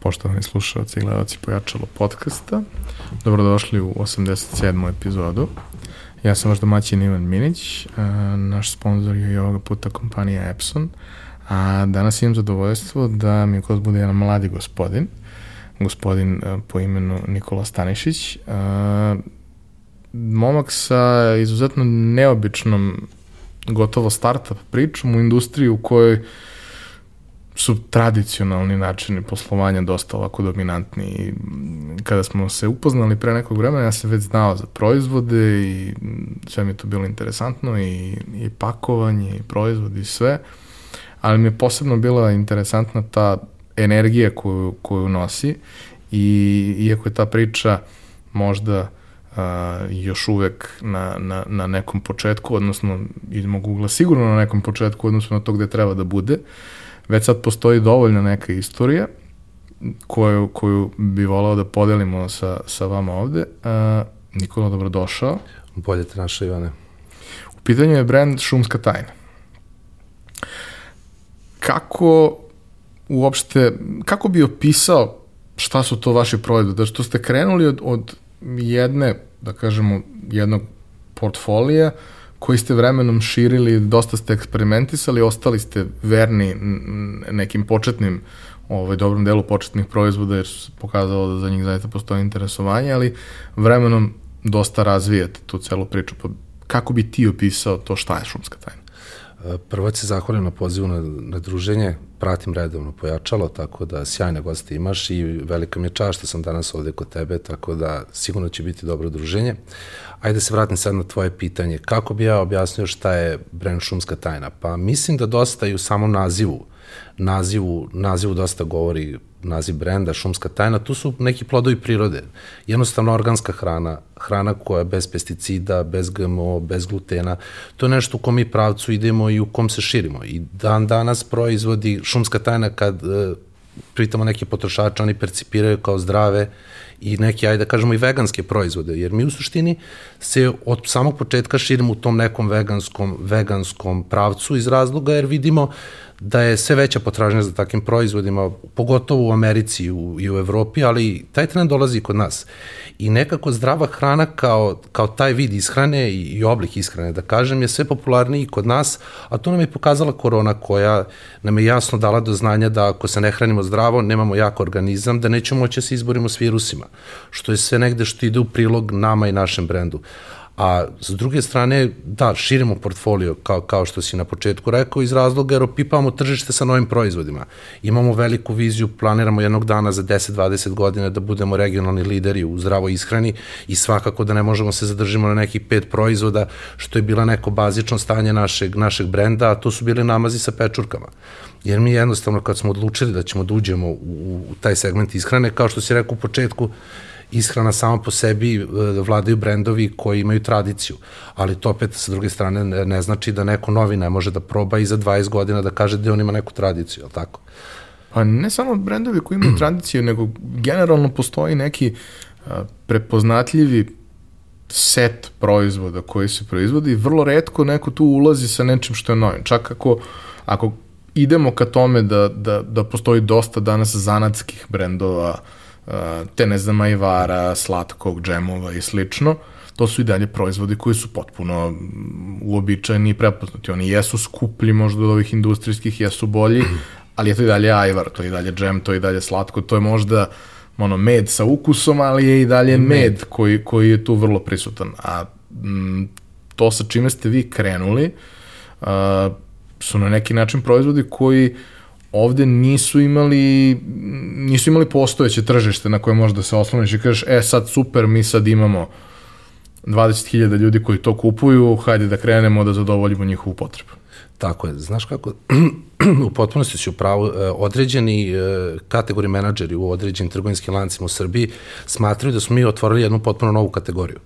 poštovani slušalci i gledalci Pojačalo podcasta. Dobrodošli u 87. epizodu. Ja sam vaš domaćin Ivan Minić, naš sponsor je i ovoga puta kompanija Epson, a danas imam zadovoljstvo da mi gost bude jedan mladi gospodin, gospodin po imenu Nikola Stanišić, momak sa izuzetno neobičnom gotovo startup pričom u industriji u kojoj su tradicionalni načini poslovanja dosta ovako dominantni. I kada smo se upoznali pre nekog vremena ja sam već znao za proizvode i sve mi je to bilo interesantno i, i pakovanje i proizvodi i sve, ali mi je posebno bila interesantna ta energija koju, koju nosi. I iako je ta priča možda a, još uvek na, na, na nekom početku, odnosno iz mog ugla sigurno na nekom početku, odnosno na to gde treba da bude, već sad postoji dovoljna neka istorija koju, koju bi volao da podelimo sa, sa vama ovde. A, Nikola, dobrodošao. Bolje te naša, Ivane. U pitanju je brand Šumska tajna. Kako uopšte, kako bi opisao šta su to vaši proizvodi? Da što ste krenuli od, od jedne, da kažemo, jednog portfolija koji ste vremenom širili, dosta ste eksperimentisali, ostali ste verni nekim početnim ovaj, dobrom delu početnih proizvoda jer se pokazalo da za njih zaista postoji interesovanje, ali vremenom dosta razvijate tu celu priču. Pa kako bi ti opisao to šta je šumska tajna? Prvo se zahvalim na pozivu na, na druženje, pratim redovno pojačalo, tako da sjajne goste imaš i velika mi je čast što sam danas ovde kod tebe, tako da sigurno će biti dobro druženje. Ajde da se vratim sad na tvoje pitanje. Kako bi ja objasnio šta je brand šumska tajna? Pa mislim da dosta i u samom nazivu, nazivu, nazivu dosta govori naziv brenda, šumska tajna, tu su neki plodovi prirode. Jednostavno organska hrana, hrana koja je bez pesticida, bez GMO, bez glutena, to je nešto u kom mi pravcu idemo i u kom se širimo. I dan danas proizvodi šumska tajna kad e, pritamo neke potrošače, oni percipiraju kao zdrave i neke, ajde da kažemo, i veganske proizvode, jer mi u suštini se od samog početka širimo u tom nekom veganskom, veganskom pravcu iz razloga, jer vidimo da je sve veća potražnja za takvim proizvodima, pogotovo u Americi i u, i u Evropi, ali taj trend dolazi kod nas. I nekako zdrava hrana kao, kao taj vid ishrane i, i oblik ishrane, da kažem, je sve popularniji kod nas, a to nam je pokazala korona koja nam je jasno dala do znanja da ako se ne hranimo zdravo, nemamo jak organizam, da nećemo moći da se izborimo s virusima, što je sve negde što ide u prilog nama i našem brendu. A s druge strane, da, širimo portfolio, kao, kao što si na početku rekao, iz razloga jer opipamo tržište sa novim proizvodima. Imamo veliku viziju, planiramo jednog dana za 10-20 godina da budemo regionalni lideri u zdravoj ishrani i svakako da ne možemo se zadržimo na nekih pet proizvoda, što je bila neko bazično stanje našeg, našeg brenda, a to su bili namazi sa pečurkama. Jer mi jednostavno kad smo odlučili da ćemo da uđemo u, u taj segment ishrane, kao što si rekao u početku, ishrana sama po sebi e, vladaju brendovi koji imaju tradiciju, ali to opet sa druge strane ne, ne znači da neko novi ne može da proba i za 20 godina da kaže da on ima neku tradiciju, al tako? Pa ne samo brendovi koji imaju tradiciju, nego generalno postoji neki a, prepoznatljivi set proizvoda koji se proizvodi vrlo redko neko tu ulazi sa nečim što je novim. Čak ako, ako idemo ka tome da, da, da postoji dosta danas zanatskih brendova, uh, te ne znam, ajvara, slatkog, džemova i slično, to su i dalje proizvodi koji su potpuno uobičajeni i prepoznati. Oni jesu skuplji možda od ovih industrijskih, jesu bolji, ali je to i dalje ajvar, to je i dalje džem, to je i dalje slatko, to je možda ono, med sa ukusom, ali je i dalje med, med koji, koji je tu vrlo prisutan. A m, to sa čime ste vi krenuli a, su na neki način proizvodi koji uh, ovde nisu imali nisu imali postojeće tržište na koje možeš da se osloniš i kažeš, e sad super, mi sad imamo 20.000 ljudi koji to kupuju, hajde da krenemo da zadovoljimo njihovu potrebu. Tako je, znaš kako, u potpunosti si upravo, e, određeni e, kategori menadžeri u određenim trgovinskim lancima u Srbiji smatraju da smo mi otvorili jednu potpuno novu kategoriju.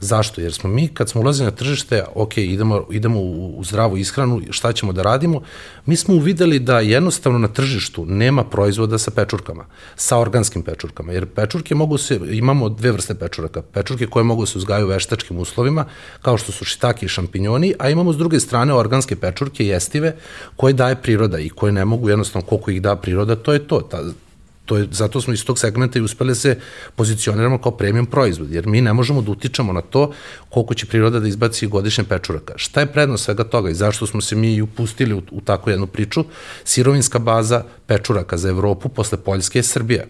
Zašto? Jer smo mi, kad smo ulazili na tržište, ok, idemo, idemo u, u zdravu ishranu, šta ćemo da radimo, mi smo uvideli da jednostavno na tržištu nema proizvoda sa pečurkama, sa organskim pečurkama, jer pečurke mogu se, imamo dve vrste pečuraka, pečurke koje mogu se uzgajati u veštačkim uslovima, kao što su šitaki i šampinjoni, a imamo s druge strane organske pečurke, jestive, koje daje priroda i koje ne mogu jednostavno koliko ih da priroda, to je to. Ta, to je, zato smo iz tog segmenta i uspeli da se pozicioniramo kao premium proizvod, jer mi ne možemo da utičemo na to koliko će priroda da izbaci godišnje pečuraka. Šta je prednost svega toga i zašto smo se mi upustili u, u takvu jednu priču? Sirovinska baza pečuraka za Evropu posle Poljske je Srbija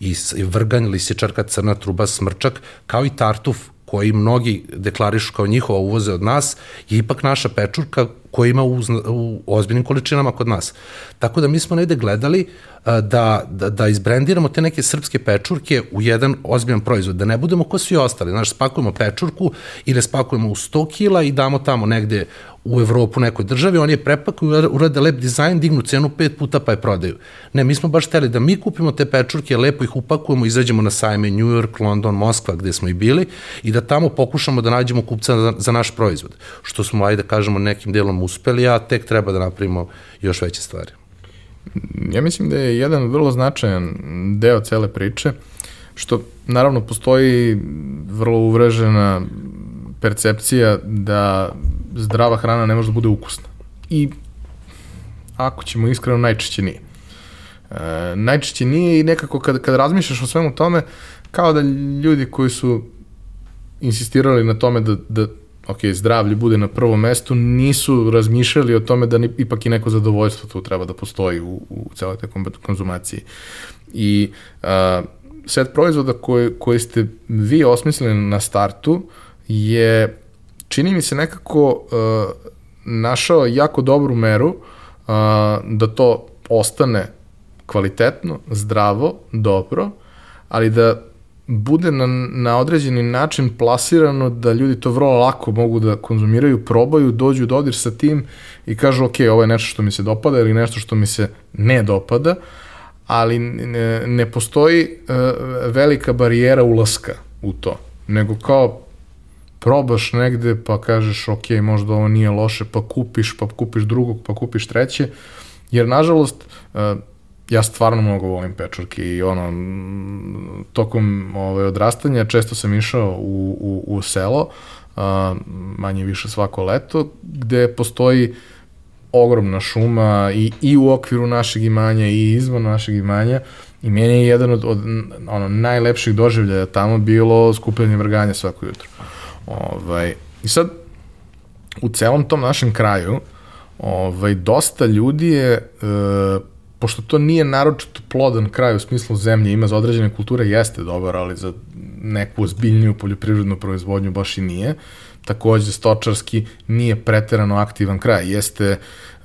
i vrganj, lisičarka, crna truba, smrčak, kao i tartuf koji mnogi deklarišu kao njihova uvoze od nas, je ipak naša pečurka koja ima u, u ozbiljnim količinama kod nas. Tako da mi smo negde gledali da, da, da izbrendiramo te neke srpske pečurke u jedan ozbiljan proizvod, da ne budemo ko svi ostali. Znaš, spakujemo pečurku ili spakujemo u 100 kila i damo tamo negde u Evropu nekoj državi, oni je prepakuju, urade lep dizajn, dignu cenu pet puta pa je prodaju. Ne, mi smo baš hteli da mi kupimo te pečurke, lepo ih upakujemo, izađemo na sajme New York, London, Moskva, gde smo i bili, i da tamo pokušamo da nađemo kupca za, za naš proizvod. Što smo, ajde da kažemo, nekim delom uspeli, a tek treba da napravimo još veće stvari. Ja mislim da je jedan vrlo značajan deo cele priče, što naravno postoji vrlo uvrežena percepcija da zdrava hrana ne može da bude ukusna. I ako ćemo iskreno, najčešće nije. E, najčešće nije i nekako kad, kad razmišljaš o svemu tome, kao da ljudi koji su insistirali na tome da, da ok, zdravlje bude na prvom mestu, nisu razmišljali o tome da ni, ipak i neko zadovoljstvo tu treba da postoji u, u celoj te konzumaciji. I a, set proizvoda koje, koje ste vi osmislili na startu je, čini mi se nekako a, našao jako dobru meru a, da to ostane kvalitetno, zdravo, dobro, ali da bude na, na određeni način plasirano da ljudi to vrlo lako mogu da konzumiraju, probaju, dođu do odir sa tim i kažu ok, ovo je nešto što mi se dopada ili nešto što mi se ne dopada, ali ne, ne postoji uh, velika barijera ulaska u to, nego kao probaš negde pa kažeš ok, možda ovo nije loše, pa kupiš, pa kupiš drugog, pa kupiš treće, jer nažalost uh, ja stvarno mnogo volim pečurke i ono, tokom ovaj, odrastanja često sam išao u, u, u selo, a, manje više svako leto, gde postoji ogromna šuma i, i u okviru našeg imanja i izvan našeg imanja i meni je jedan od, od ono, najlepših doživljaja tamo bilo skupljanje vrganja svako jutro. Ovaj, I sad, u celom tom našem kraju, ovaj, dosta ljudi je e, pošto to nije naročito plodan kraj u smislu zemlje, ima za određene kulture, jeste dobar, ali za neku ozbiljniju poljoprivrednu proizvodnju baš i nije. Takođe, stočarski nije preterano aktivan kraj. Jeste,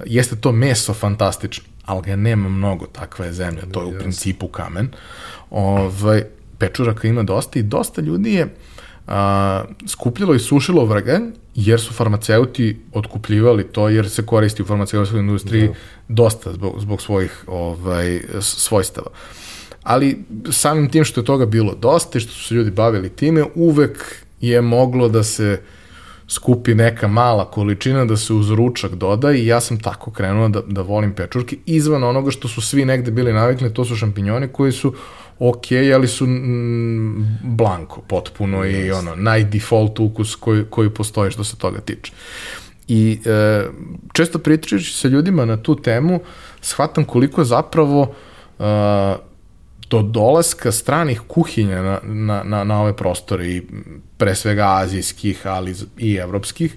jeste to meso fantastično, ali ga nema mnogo, takva je zemlja, to je u principu kamen. Ovaj, pečuraka ima dosta i dosta ljudi je a, skupljalo i sušilo vrganj jer su farmaceuti otkupljivali to, jer se koristi u farmaceutskoj industriji da. dosta zbog, zbog svojih ovaj, svojstava. Ali samim tim što je toga bilo dosta i što su se ljudi bavili time, uvek je moglo da se skupi neka mala količina da se uz ručak doda i ja sam tako krenuo da, da volim pečurke izvan onoga što su svi negde bili navikli, to su šampinjoni koji su ok, ali su mm, blanko potpuno yes. i ono, najdefault ukus koji, koji postoji što se toga tiče. I e, često pričajući sa ljudima na tu temu, shvatam koliko zapravo e, do dolaska stranih kuhinja na, na, na, na ove prostore i pre svega azijskih, ali i evropskih,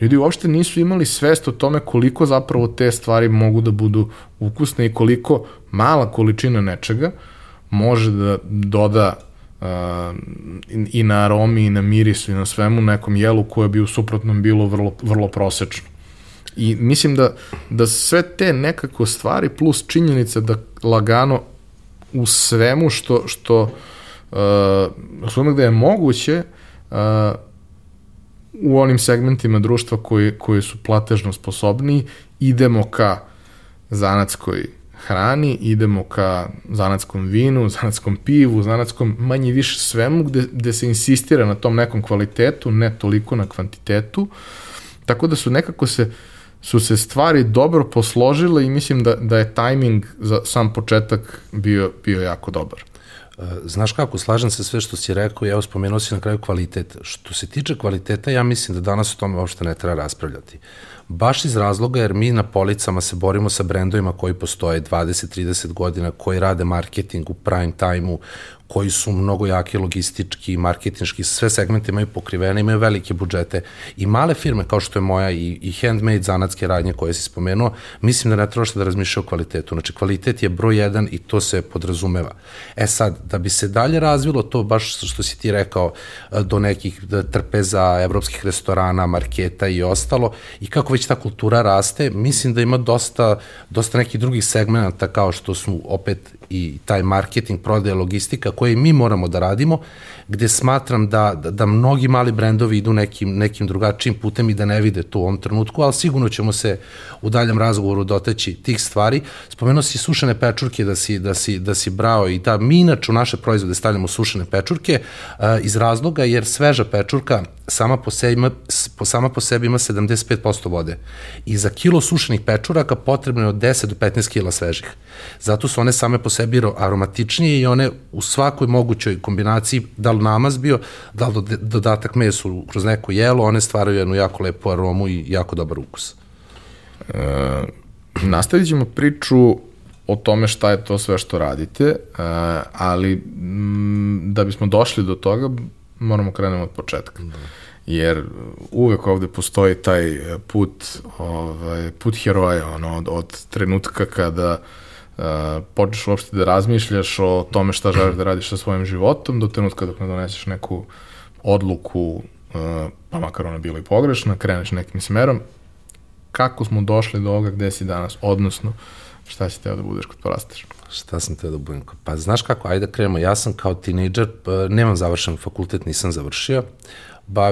ljudi uopšte nisu imali svest o tome koliko zapravo te stvari mogu da budu ukusne i koliko mala količina nečega uh, može da doda uh, i na aromi i na mirisu i na svemu nekom jelu koje bi u suprotnom bilo vrlo, vrlo prosečno. I mislim da, da sve te nekako stvari plus činjenica da lagano u svemu što, što uh, sveme gde je moguće uh, u onim segmentima društva koji, koji su platežno sposobni idemo ka zanatskoj hrani, idemo ka zanatskom vinu, zanatskom pivu, zanatskom manje više svemu gde, gde se insistira na tom nekom kvalitetu, ne toliko na kvantitetu, tako da su nekako se su se stvari dobro posložile i mislim da, da je tajming za sam početak bio, bio jako dobar. Znaš kako, slažem se sve što si rekao i evo spomenuo si na kraju kvalitet. Što se tiče kvaliteta, ja mislim da danas o tome uopšte ne treba raspravljati. Baš iz razloga jer mi na policama se borimo sa brendovima koji postoje 20-30 godina, koji rade marketing u prime time-u, koji su mnogo jaki logistički, marketinški, sve segmente imaju pokrivene, imaju velike budžete i male firme kao što je moja i, i handmade zanatske radnje koje si spomenuo, mislim da ne treba da razmišlja o kvalitetu. Znači, kvalitet je broj jedan i to se podrazumeva. E sad, da bi se dalje razvilo to, baš što si ti rekao, do nekih trpeza evropskih restorana, marketa i ostalo, i kako već ta kultura raste, mislim da ima dosta, dosta nekih drugih segmenta kao što su opet i taj marketing, prodaje, logistika, koje mi moramo da radimo, gde smatram da, da, da mnogi mali brendovi idu nekim, nekim drugačijim putem i da ne vide to u ovom trenutku, ali sigurno ćemo se u daljem razgovoru doteći tih stvari. Spomenuo si sušene pečurke da si, da si, da si brao i da mi inače u naše proizvode stavljamo sušene pečurke uh, iz razloga jer sveža pečurka sama po sebi ima, po, sama po sebi ima 75% vode. I za kilo sušenih pečuraka potrebno je od 10 do 15 kila svežih. Zato su one same po sebi aromatičnije i one u svakoj mogućoj kombinaciji, da li namaz bio, da li dodatak mesu kroz neko jelo, one stvaraju jednu jako lepu aromu i jako dobar ukus. E, nastavit ćemo priču o tome šta je to sve što radite, e, ali da bismo došli do toga, moramo krenemo od početka. Da jer uvek ovde postoji taj put, ovaj, put heroja, ono, od, od trenutka kada uh, počneš uopšte da razmišljaš o tome šta želiš da radiš sa svojim životom, do trenutka dok ne doneseš neku odluku, uh, pa makar ona bila i pogrešna, kreneš nekim smerom, kako smo došli do ovoga gde si danas, odnosno šta si teo da budeš kad porasteš? Šta sam teo da budem? Pa znaš kako, ajde da krenemo. Ja sam kao tinejdžer, nemam završen fakultet, nisam završio. Ba,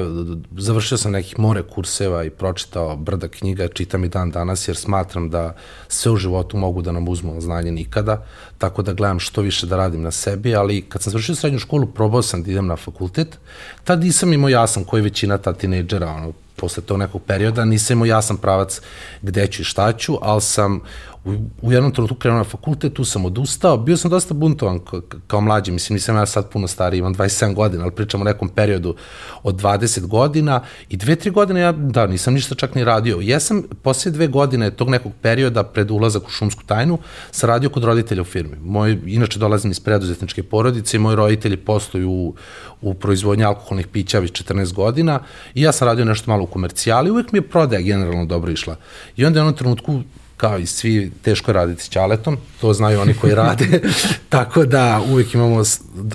završio sam nekih more kurseva i pročitao brda knjiga, čitam i dan danas jer smatram da sve u životu mogu da nam uzmu znanje nikada, tako da gledam što više da radim na sebi, ali kad sam završio srednju školu probao sam da idem na fakultet, tad nisam imao jasan koji većina ta tinejdžera, ono, posle tog nekog perioda, nisam imao jasan pravac gde ću i šta ću, ali sam u, u jednom trenutku krenuo na fakultet, tu sam odustao, bio sam dosta buntovan kao mlađi, mislim nisam ja sad puno stariji, imam 27 godina, ali pričam o nekom periodu od 20 godina i dve, tri godine ja, da, nisam ništa čak ni radio. Ja sam posle dve godine tog nekog perioda pred ulazak u šumsku tajnu sam radio kod roditelja u firmi. Moj, inače dolazim iz preduzetničke porodice i moji roditelji posluju u, u proizvodnji alkoholnih pića već 14 godina i ja sam radio nešto malo u komercijali, uvek mi je prodaja generalno dobro išla. I onda je u trenutku kao i svi, teško raditi s ćaletom, to znaju oni koji rade, tako da uvijek imamo,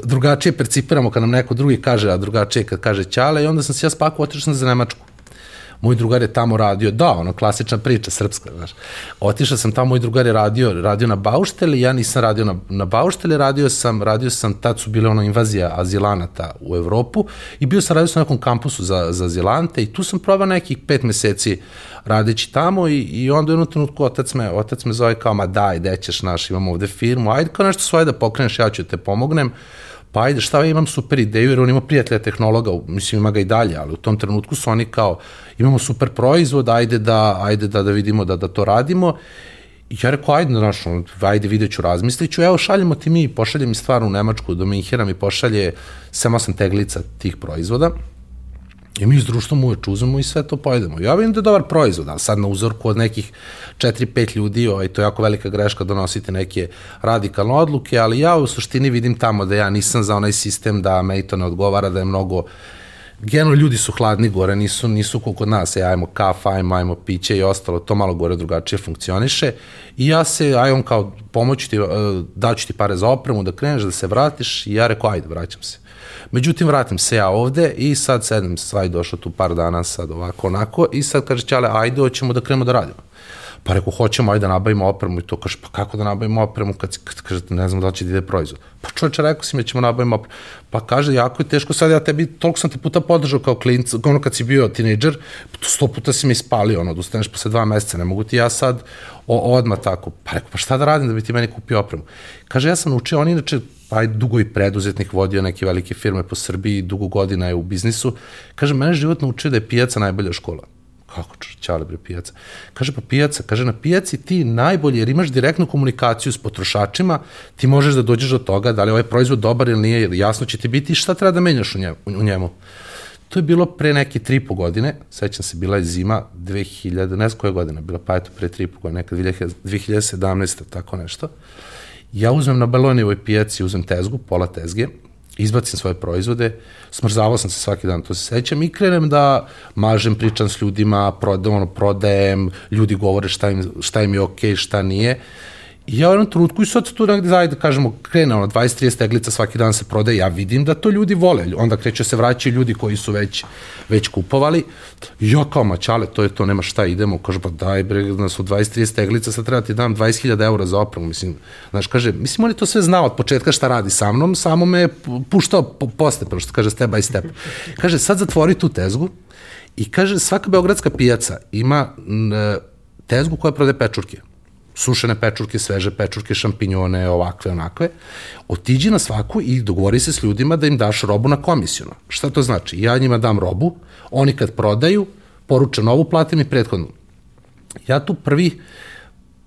drugačije percipiramo kad nam neko drugi kaže, a drugačije kad kaže ćale i onda sam se ja spakuo, otišao sam za Nemačku moj drugar je tamo radio, da, ono, klasična priča, srpska, znaš. Otišao sam tamo, moj drugar je radio, radio na baušteli, ja nisam radio na, na baušteli, radio sam, radio sam, tad su bile ono invazija azilanata u Evropu i bio sam radio sam na nekom kampusu za, za azilante i tu sam probao nekih pet meseci radeći tamo i, i onda u jednom trenutku otac me, otac me zove kao, ma daj, gde ćeš naš, imamo ovde firmu, ajde kao nešto svoje da pokreneš, ja ću te pomognem pa ajde, šta ja imam super ideju, jer on ima prijatelja tehnologa, mislim ima ga i dalje, ali u tom trenutku su oni kao, imamo super proizvod, ajde da, ajde da, da vidimo da, da to radimo, I ja rekao, ajde, znaš, ajde, vidjet ću, razmislit ću, evo, šaljemo ti mi, pošalje mi stvar u Nemačku, do Minhera mi pošalje 7-8 teglica tih proizvoda, I mi s društvom uveč uzmemo i sve to pojedemo. Ja vidim da je dobar proizvod, ali sad na uzorku od nekih 4-5 ljudi, ovaj, to je jako velika greška donositi neke radikalne odluke, ali ja u suštini vidim tamo da ja nisam za onaj sistem da me to ne odgovara, da je mnogo generalno ljudi su hladni gore, nisu, nisu kod nas, e, ajmo kafa, ajmo, ajmo piće i ostalo, to malo gore drugačije funkcioniše i ja se, aj on kao pomoću ti, e, daću ti pare za opremu da kreneš, da se vratiš i ja rekao, ajde, vraćam se. Međutim, vratim se ja ovde i sad sedem, svaj došao tu par dana sad ovako onako i sad kaže Ćale, ajde, hoćemo da krenemo da radimo. Pa rekao, hoćemo, ajde da nabavimo opremu i to kaže, pa kako da nabavimo opremu kad, kad kaže, ne znam da će da ide proizvod. Pa čovječe, rekao si mi da ćemo nabavimo opremu. Pa kaže, jako je teško sad, ja tebi, toliko sam te puta podržao kao klinc, ono kad si bio tinejdžer, sto puta si mi ispalio, ono, da ustaneš posle dva meseca, ne mogu ti ja sad o, odmah tako. Pa rekao, pa šta da radim da bi ti meni kupio opremu? Kaže, ja sam naučio, on inače pa dugo i preduzetnik, vodio neke velike firme po Srbiji, dugo godina je u biznisu. Kaže, mene život naučio da je pijaca najbolja škola. Kako čale bre pijaca? Kaže pa pijaca, kaže na pijaci ti najbolje jer imaš direktnu komunikaciju s potrošačima, ti možeš da dođeš do toga da li ovaj proizvod dobar ili nije, jer jasno će ti biti šta treba da menjaš u njemu. U njemu. To je bilo pre neke tri po godine, sećam se, bila je zima 2000, ne znam koje godine, bila pa eto pre tri po godine, neka 2017. tako nešto. Ja uzmem na balonijevoj pijaci, uzmem tezgu, pola tezge, izbacim svoje proizvode, smrzavao sam se svaki dan, to se sećam i krenem da mažem, pričam s ljudima, prodam, ono, prodajem, ljudi govore šta im, šta im je okej, okay, šta nije. I ja u jednom trenutku i sad tu negde zajedno, kažemo, krene ono, 20-30 teglica svaki dan se prodaje, ja vidim da to ljudi vole, onda kreće se vraćaju ljudi koji su već, već kupovali, ja kao mačale, to je to, nema šta, idemo, kaže, pa daj bre, da su 20-30 teglica, sad treba ti dam 20.000 eura za opremu, mislim, znaš, kaže, mislim, on je to sve znao od početka šta radi sa mnom, samo me puštao po, postepeno, što kaže step by step. Kaže, sad zatvori tu tezgu i kaže, svaka beogradska pijaca ima tezgu koja prode pečurke sušene pečurke, sveže pečurke, šampinjone, ovakve, onakve, otiđi na svaku i dogovori se s ljudima da im daš robu na komisiono. Šta to znači? Ja njima dam robu, oni kad prodaju, poruče novu, plate mi prethodnu. Ja tu prvi,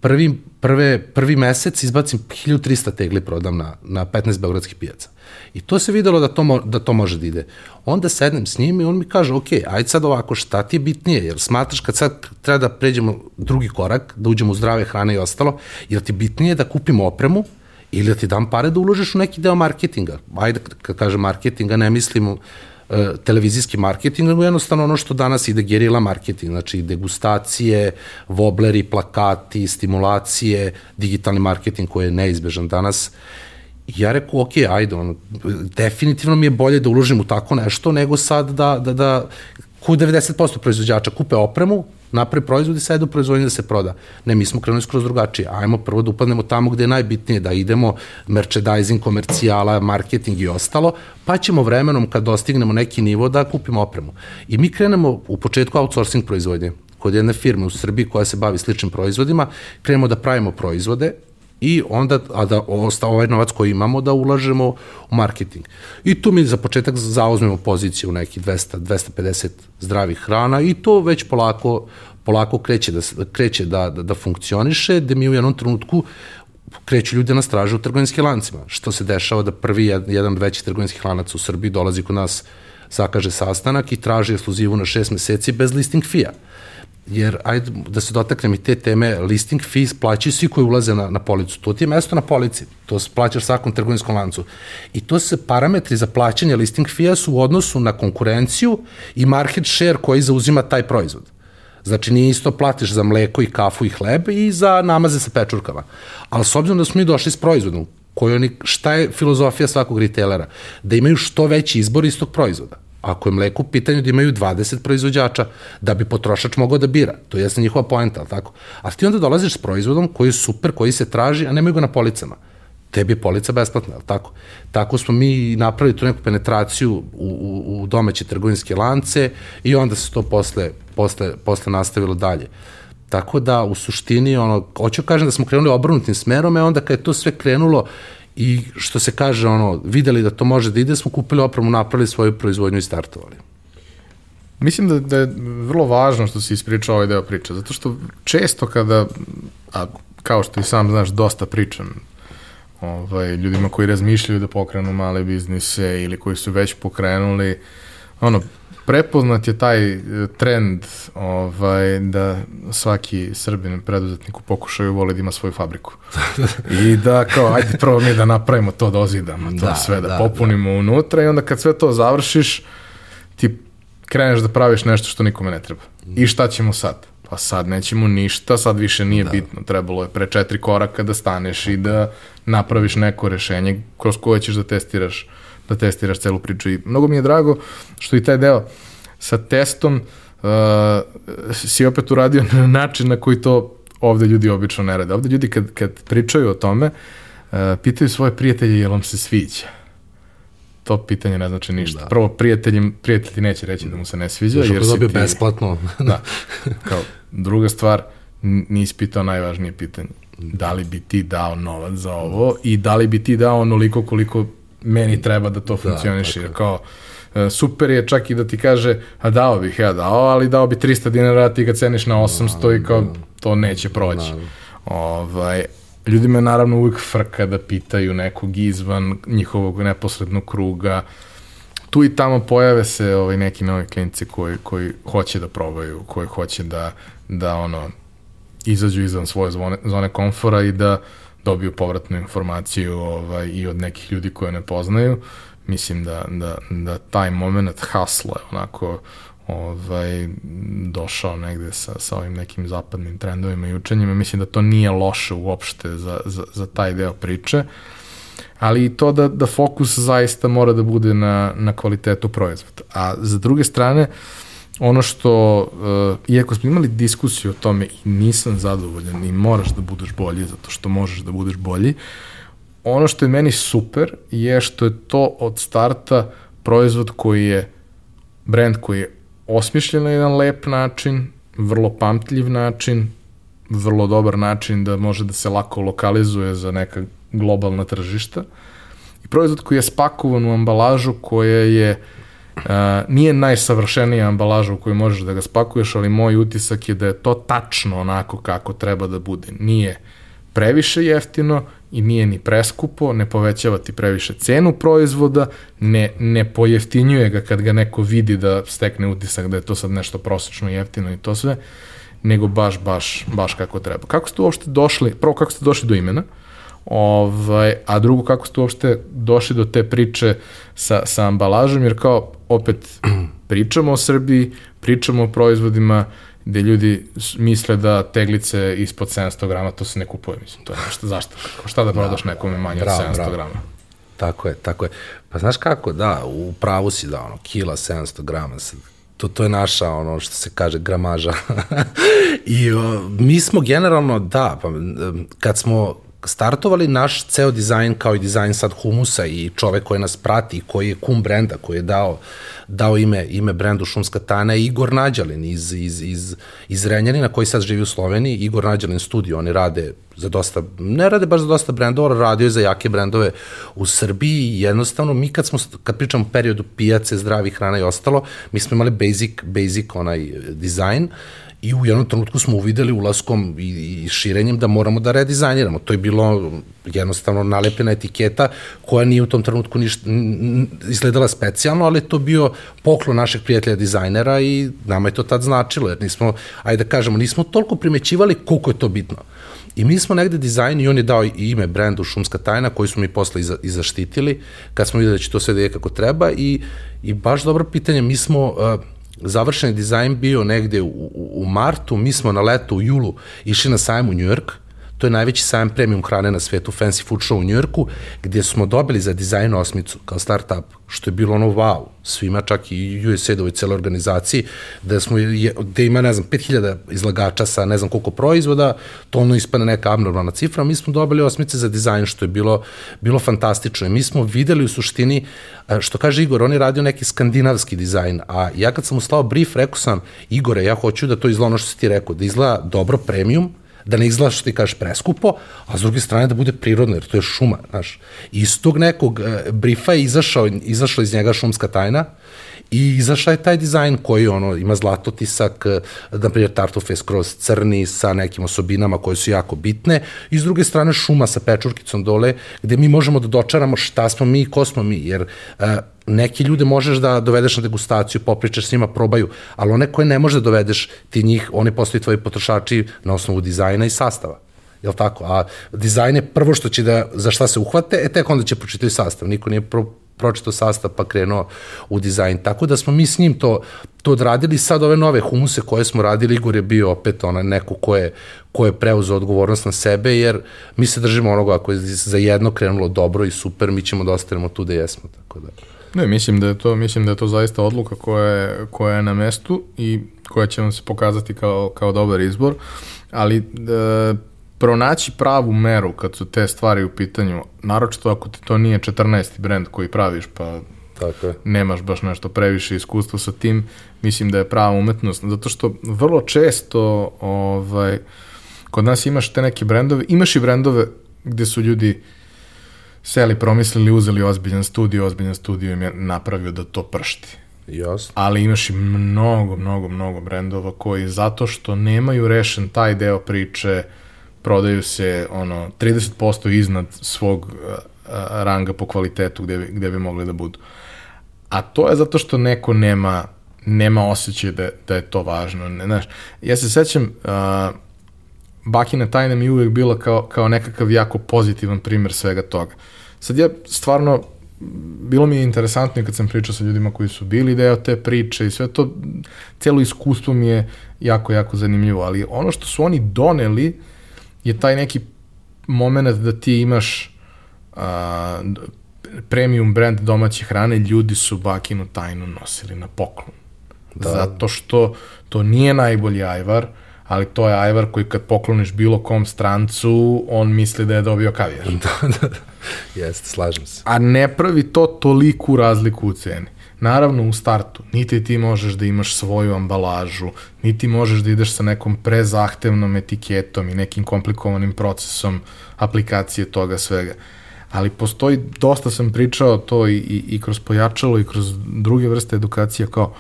prvi, prve, prvi mesec izbacim 1300 tegli prodam na, na 15 beogradskih pijaca. I to se videlo da to, mo, da to može da ide. Onda sednem s njim i on mi kaže, ok, ajde sad ovako, šta ti je bitnije? Jer smatraš kad sad treba da pređemo drugi korak, da uđemo u zdrave hrane i ostalo, jer ti bitnije da kupimo opremu ili da ti dam pare da uložiš u neki deo marketinga. Ajde, kad kažem marketinga, ne mislimo e, televizijski marketing, nego jednostavno ono što danas ide gerila marketing, znači degustacije, wobleri, plakati, stimulacije, digitalni marketing koji je neizbežan danas. Ja rekao, ok, ajde, ono, definitivno mi je bolje da uložim u tako nešto, nego sad da, da, da ku 90% proizvođača kupe opremu, napravi proizvod i sad u proizvodnje da se proda. Ne, mi smo krenuli skroz drugačije. Ajmo prvo da upadnemo tamo gde je najbitnije, da idemo merchandising, komercijala, marketing i ostalo, pa ćemo vremenom kad dostignemo neki nivo da kupimo opremu. I mi krenemo u početku outsourcing proizvodnje kod jedne firme u Srbiji koja se bavi sličnim proizvodima, krenemo da pravimo proizvode i onda, a da ostao ovaj novac koji imamo da ulažemo u marketing. I tu mi za početak zauzmemo poziciju neki 200, 250 zdravih hrana i to već polako, polako kreće da, kreće da, da, da funkcioniše, da mi u jednom trenutku kreću ljude na straže u trgovinskim lancima. Što se dešava da prvi jedan od većih trgovinskih lanaca u Srbiji dolazi kod nas, zakaže sastanak i traži ekskluzivu na šest meseci bez listing fija jer ajde da se dotaknem i te teme, listing fees plaćaju svi koji ulaze na, na policu. To ti je mesto na polici, to plaćaš svakom trgovinskom lancu. I to se parametri za plaćanje listing fee su u odnosu na konkurenciju i market share koji zauzima taj proizvod. Znači nije isto platiš za mleko i kafu i hleb i za namaze sa pečurkama. Ali s obzirom da smo mi došli s proizvodom, koji oni, šta je filozofija svakog retailera? Da imaju što veći izbor istog proizvoda. Ako je mleko u pitanju da imaju 20 proizvođača, da bi potrošač mogao da bira. To je njihova poenta, ali tako? A ti onda dolaziš s proizvodom koji je super, koji se traži, a nemaju ga na policama. Tebi je polica besplatna, ali tako? Tako smo mi napravili tu neku penetraciju u, u, u domaće trgovinske lance i onda se to posle, posle, posle nastavilo dalje. Tako da, u suštini, ono, hoću kažem da smo krenuli obrnutim smerom, a onda kad je to sve krenulo, i što se kaže, ono, videli da to može da ide, smo kupili opremu, napravili svoju proizvodnju i startovali. Mislim da, da je vrlo važno što si ispričao ovaj deo priče, zato što često kada, a kao što i sam znaš, dosta pričam ovaj, ljudima koji razmišljaju da pokrenu male biznise ili koji su već pokrenuli, ono, prepoznat je taj e, trend ovaj, da svaki srbin preduzetnik u pokušaju voli da ima svoju fabriku. I da kao, ajde prvo mi da napravimo to, da ozidamo to da, sve, da, da popunimo da. unutra i onda kad sve to završiš, ti kreneš da praviš nešto što nikome ne treba. I šta ćemo sad? Pa sad nećemo ništa, sad više nije da. bitno. Trebalo je pre četiri koraka da staneš i da napraviš neko rešenje kroz koje ćeš da testiraš da testiraš celu priču i mnogo mi je drago što i taj deo sa testom uh, si opet uradio na način na koji to ovde ljudi obično ne rade. Ovde ljudi kad, kad pričaju o tome, uh, pitaju svoje prijatelje jel vam se sviđa. To pitanje ne znači ništa. Da. Prvo, prijatelji, prijatelji neće reći da mu se ne sviđa. Još jer si ti... besplatno. da. Kao, druga stvar, nisi pitao najvažnije pitanje. Da li bi ti dao novac za ovo i da li bi ti dao onoliko koliko meni treba da to da, funkcioniše. Jer kao, E, super je čak i da ti kaže, a dao bih ja dao, ali dao bi 300 dinara, ti ga ceniš na 800 i kao to neće proći. Ovaj, ljudima je naravno uvijek frka da pitaju nekog izvan njihovog neposrednog kruga, tu i tamo pojave se ovaj neki novi klinci koji, koji hoće da probaju, koji hoće da, da ono, izađu izvan svoje zone, zone komfora i da dobiju povratnu informaciju ovaj, i od nekih ljudi koje ne poznaju. Mislim da, da, da taj moment hasla onako ovaj, došao negde sa, sa ovim nekim zapadnim trendovima i učenjima. Mislim da to nije loše uopšte za, za, za taj deo priče. Uh, ali i to da, da fokus zaista mora da bude na, na kvalitetu proizvoda. A za druge strane, ono što, uh, iako smo imali diskusiju o tome i nisam zadovoljan i moraš da budeš bolji zato što možeš da budeš bolji, ono što je meni super je što je to od starta proizvod koji je brand koji je osmišljen na jedan lep način, vrlo pamtljiv način, vrlo dobar način da može da se lako lokalizuje za neka globalna tržišta i proizvod koji je spakovan u ambalažu koja je Uh, nije najsavršenija ambalaža u kojoj možeš da ga spakuješ, ali moj utisak je da je to tačno onako kako treba da bude. Nije previše jeftino i nije ni preskupo, ne povećava ti previše cenu proizvoda, ne, ne pojeftinjuje ga kad ga neko vidi da stekne utisak da je to sad nešto prosečno jeftino i to sve, nego baš, baš, baš kako treba. Kako ste uopšte došli, prvo kako ste došli do imena, uh, Ovaj, a drugo, kako ste uopšte došli do te priče sa, sa ambalažom, jer kao opet pričamo o Srbiji, pričamo o proizvodima gde ljudi misle da teglice ispod 700 grama, to se ne kupuje, mislim, to je nešto, zašto? Kako, šta da prodaš nekome manje od 700 bravo. grama? Tako je, tako je. Pa znaš kako, da, u pravu si da, ono, kila 700 grama, to, to je naša, ono što se kaže, gramaža. I o, mi smo generalno, da, pa, kad smo startovali naš ceo dizajn kao i dizajn sad humusa i čovek koji nas prati, koji je kum brenda, koji je dao, dao ime, ime brendu Šumska Tana je Igor Nađalin iz, iz, iz, iz Renjanina koji sad živi u Sloveniji, Igor Nađalin studio, oni rade za dosta, ne rade baš za dosta brendova, radio je za jake brendove u Srbiji. I jednostavno mi kad smo, kad pričamo o periodu pijace, zdravi hrana i ostalo, mi smo imali basic, basic onaj dizajn, uh, i u jednom trenutku smo uvideli ulaskom i, i širenjem da moramo da redizajniramo. To je bilo jednostavno nalepljena etiketa koja nije u tom trenutku ništa, izgledala specijalno, ali to bio poklon našeg prijatelja dizajnera i nama je to tad značilo, jer nismo, ajde da kažemo, nismo toliko primećivali koliko je to bitno. I mi smo negde dizajn i on je dao i ime brendu Šumska tajna koji smo mi posle i, i zaštitili kad smo videli da će to sve da je kako treba i, i baš dobro pitanje, mi smo uh, završen dizajn bio negde u, u martu, mi smo na leto u julu išli na sajam u New York, to je najveći sajam premium hrane na svetu, Fancy Food Show u Njujorku, gdje smo dobili za dizajn osmicu kao startup, što je bilo ono wow, svima, čak i USAID-ovoj cele organizaciji, da smo, gde ima, ne znam, 5000 izlagača sa ne znam koliko proizvoda, to ono ispane neka abnormalna cifra, mi smo dobili osmice za dizajn, što je bilo, bilo fantastično. I mi smo videli u suštini, što kaže Igor, on je radio neki skandinavski dizajn, a ja kad sam uslao brief, rekao sam, Igore, ja hoću da to izgleda ono što si ti rekao, da izgleda dobro premium, da ne izgleda što ti kažeš preskupo, a s druge strane da bude prirodno, jer to je šuma, znaš. Iz tog nekog e, brifa je izašao, izašla iz njega šumska tajna i izašao je taj dizajn koji ono, ima zlatotisak, e, na primjer tartufe skroz crni sa nekim osobinama koje su jako bitne i s druge strane šuma sa pečurkicom dole gde mi možemo da dočaramo šta smo mi i ko smo mi, jer e, neki ljude možeš da dovedeš na degustaciju, popričaš s njima, probaju, ali one koje ne možeš da dovedeš, ti njih, one postaju tvoji potrošači na osnovu dizajna i sastava. Jel tako? A dizajn je prvo što će da, za šta se uhvate, e tek onda će pročitati sastav. Niko nije pro, pročitao sastav pa krenuo u dizajn. Tako da smo mi s njim to, to odradili. Sad ove nove humuse koje smo radili, Igor je bio opet ona neko ko je, ko je preuzeo odgovornost na sebe, jer mi se držimo onoga ako je za jedno krenulo dobro i super, mi ćemo da ostanemo tu da jesmo. Tako da. Ne, mislim da je to, mislim da je to zaista odluka koja je, koja je na mestu i koja će vam se pokazati kao, kao dobar izbor, ali e, pronaći pravu meru kad su te stvari u pitanju, naročito ako ti to nije 14. brend koji praviš, pa Tako je. nemaš baš nešto previše iskustva sa tim, mislim da je prava umetnost, zato što vrlo često ovaj, kod nas imaš te neke brendove, imaš i brendove gde su ljudi seli, promislili, uzeli ozbiljan studio, ozbiljan studio im je napravio da to pršti. Jasno. Ali imaš i mnogo, mnogo, mnogo brendova koji zato što nemaju rešen taj deo priče, prodaju se ono 30% iznad svog uh, ranga po kvalitetu gde bi, gde bi mogli da budu. A to je zato što neko nema nema osjećaj da, da je to važno. Ne, znaš, ja se sećam, uh, Bakina tajna mi uvek bila kao, kao nekakav jako pozitivan primer svega toga. Sad ja stvarno, bilo mi je interesantno kad sam pričao sa ljudima koji su bili deo te priče i sve to, celo iskustvo mi je jako, jako zanimljivo, ali ono što su oni doneli je taj neki moment da ti imaš uh, premium brand domaće hrane, ljudi su bakinu tajnu nosili na poklon. Da. Zato što to nije najbolji ajvar, ali to je ajvar koji kad pokloniš bilo kom strancu, on misli da je dobio kavijar. da, da, da. Jeste, slažem se. A ne pravi to toliku razliku u ceni. Naravno u startu, niti ti možeš da imaš svoju ambalažu, niti možeš da ideš sa nekom prezahtevnom etiketom i nekim komplikovanim procesom aplikacije toga svega. Ali postoji, dosta sam pričao to i, i, i kroz pojačalo i kroz druge vrste edukacije kao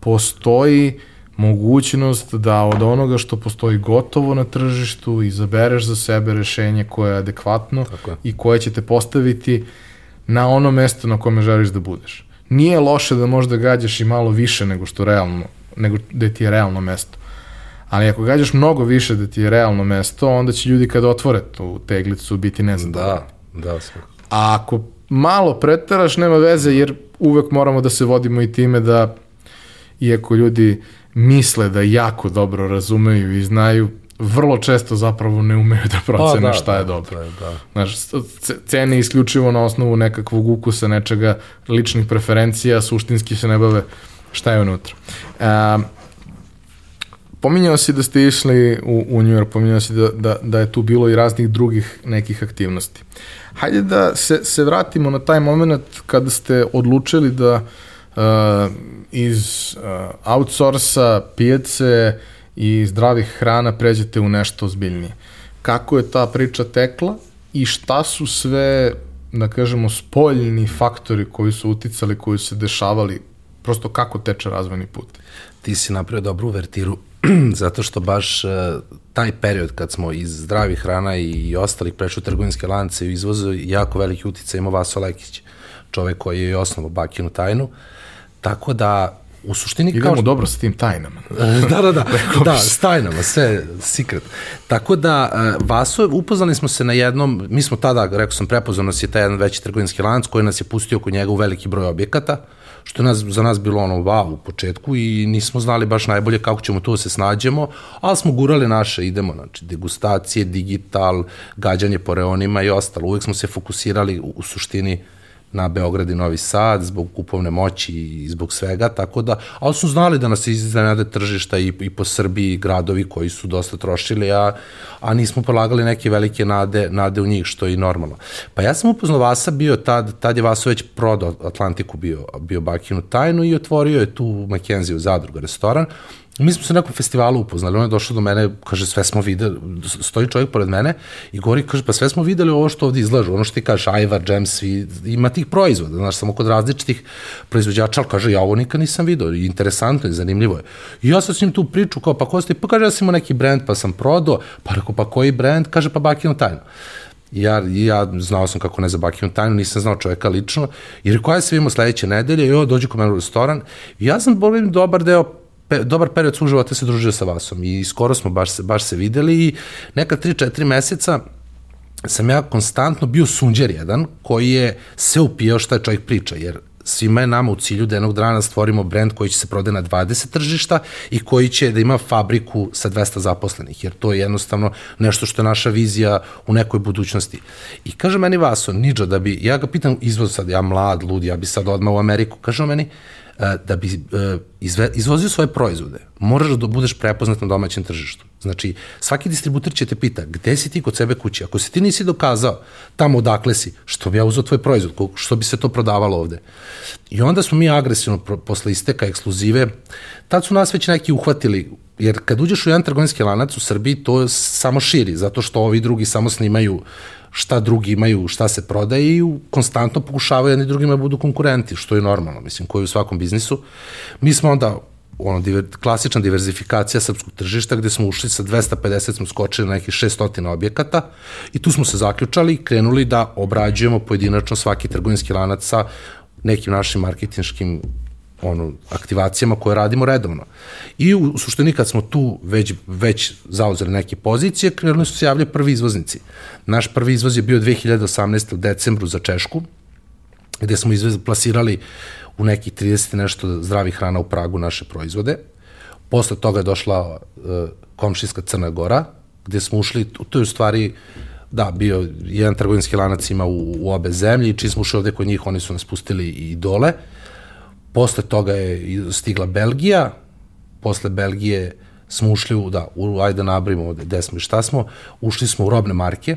postoji mogućnost da od onoga što postoji gotovo na tržištu izabereš za sebe rešenje koje je adekvatno i koje će te postaviti na ono mesto na kome želiš da budeš. Nije loše da možda gađaš i malo više nego što realno, nego da ti je realno mesto. Ali ako gađaš mnogo više da ti je realno mesto, onda će ljudi kad otvore tu teglicu biti nezadovoljni. Da, da, sve. A ako malo pretaraš, nema veze, jer uvek moramo da se vodimo i time da iako ljudi misle da jako dobro razumeju i znaju, vrlo često zapravo ne umeju da procene pa, da, šta je da, dobro. Da, da. Znaš, cene isključivo na osnovu nekakvog ukusa, nečega, ličnih preferencija, suštinski se ne bave šta je unutra. Um, pominjao si da ste išli u, u New York, pominjao si da, da, da je tu bilo i raznih drugih nekih aktivnosti. Hajde da se, se vratimo na taj moment kada ste odlučili da uh, iz uh, outsourca, pijace i zdravih hrana pređete u nešto ozbiljnije. Kako je ta priča tekla i šta su sve, da kažemo, spoljni faktori koji su uticali, koji su se dešavali, prosto kako teče razvojni put? Ti si napravio dobru uvertiru zato što baš uh, taj period kad smo iz zdravih hrana i ostalih prešli trgovinske lance i izvozu, jako veliki uticaj ima Vaso Lekić, čovek koji je osnovo Bakinu tajnu. Tako da, u suštini Idemo kao što... dobro sa tim tajnama. da, da, da, da, s tajnama, sve secret. Tako da, uh, Vaso, upoznali smo se na jednom, mi smo tada, rekao sam, prepoznao nas je taj jedan veći trgovinski lanac koji nas je pustio kod njega u veliki broj objekata, što je nas, za nas bilo ono wow u početku i nismo znali baš najbolje kako ćemo to da se snađemo, ali smo gurali naše, idemo, znači, degustacije, digital, gađanje po reonima i ostalo. Uvijek smo se fokusirali u, u suštini uh, na Beograd i Novi Sad zbog kupovne moći i zbog svega, tako da, ali su znali da nas iznenade tržišta i, i po Srbiji gradovi koji su dosta trošili, a, a nismo polagali neke velike nade, nade u njih, što je i normalno. Pa ja sam upoznao Vasa bio tad, tad je Vaso već prodao Atlantiku bio, bio Bakinu tajnu i otvorio je tu Mackenzie u zadruga restoran, Mi smo se na nekom festivalu upoznali, on je došao do mene, kaže, sve smo videli, stoji čovjek pored mene i govori, kaže, pa sve smo videli ovo što ovde izlažu, ono što ti kažeš, Ajvar, Džem, svi, ima tih proizvoda, znaš, samo kod različitih proizvođača, ali kaže, ja ovo nikad nisam vidio, interesantno i zanimljivo je. I ja sam s njim tu priču, kao, pa ko ste, pa kaže, ja sam imao neki brend, pa sam prodao, pa rekao, pa koji brend, kaže, pa Bakino tajno. Ja, ja znao sam kako ne za Bakinu tajnu, nisam znao čoveka lično, i rekao, ja se vidimo sledeće nedelje, i ovo dođe kod mene u restoran, i ja sam, bolim, dobar deo pe, dobar period svog života se družio sa Vasom i skoro smo baš se, baš se videli i neka 3-4 meseca sam ja konstantno bio sunđer jedan koji je sve upijao šta je čovjek priča, jer svima je nama u cilju da jednog dana stvorimo brend koji će se prode na 20 tržišta i koji će da ima fabriku sa 200 zaposlenih, jer to je jednostavno nešto što je naša vizija u nekoj budućnosti. I kaže meni Vaso, Niđo, da bi, ja ga pitam, izvoz sad, ja mlad, lud, ja bi sad odmah u Ameriku, kaže meni, E, da bi e, izve, izvozio svoje proizvode, moraš da budeš prepoznat na domaćem tržištu. Znači, svaki distributer će te pita gde si ti kod sebe kući. Ako se ti nisi dokazao tamo odakle si, što bi ja uzao tvoj proizvod, što bi se to prodavalo ovde. I onda smo mi agresivno posle isteka ekskluzive, tad su nas već neki uhvatili, jer kad uđeš u jedan trgovinski lanac u Srbiji, to samo širi, zato što ovi drugi samo snimaju šta drugi imaju, šta se prodaje i konstantno pokušavaju jedni drugima da budu konkurenti, što je normalno, mislim, koji u svakom biznisu. Mi smo onda ono, diver, klasična diverzifikacija srpskog tržišta gde smo ušli sa 250, smo skočili na nekih 600 objekata i tu smo se zaključali i krenuli da obrađujemo pojedinačno svaki trgovinski lanac sa nekim našim marketinškim ono, aktivacijama koje radimo redovno. I u, suštini kad smo tu već, već zauzeli neke pozicije, krenuli su se javljaju prvi izvoznici. Naš prvi izvoz je bio 2018. u decembru za Češku, gde smo izvez, plasirali u nekih 30 nešto zdravih hrana u Pragu naše proizvode. Posle toga je došla uh, komšinska Crna Gora, gde smo ušli, to je u stvari da, bio jedan trgovinski lanac ima u, u obe zemlje i čim smo ušli ovde kod njih, oni su nas pustili i dole. Posle toga je stigla Belgija, posle Belgije smo ušli u, da, u, ajde da nabrimo gde smo i šta smo, ušli smo u robne marke,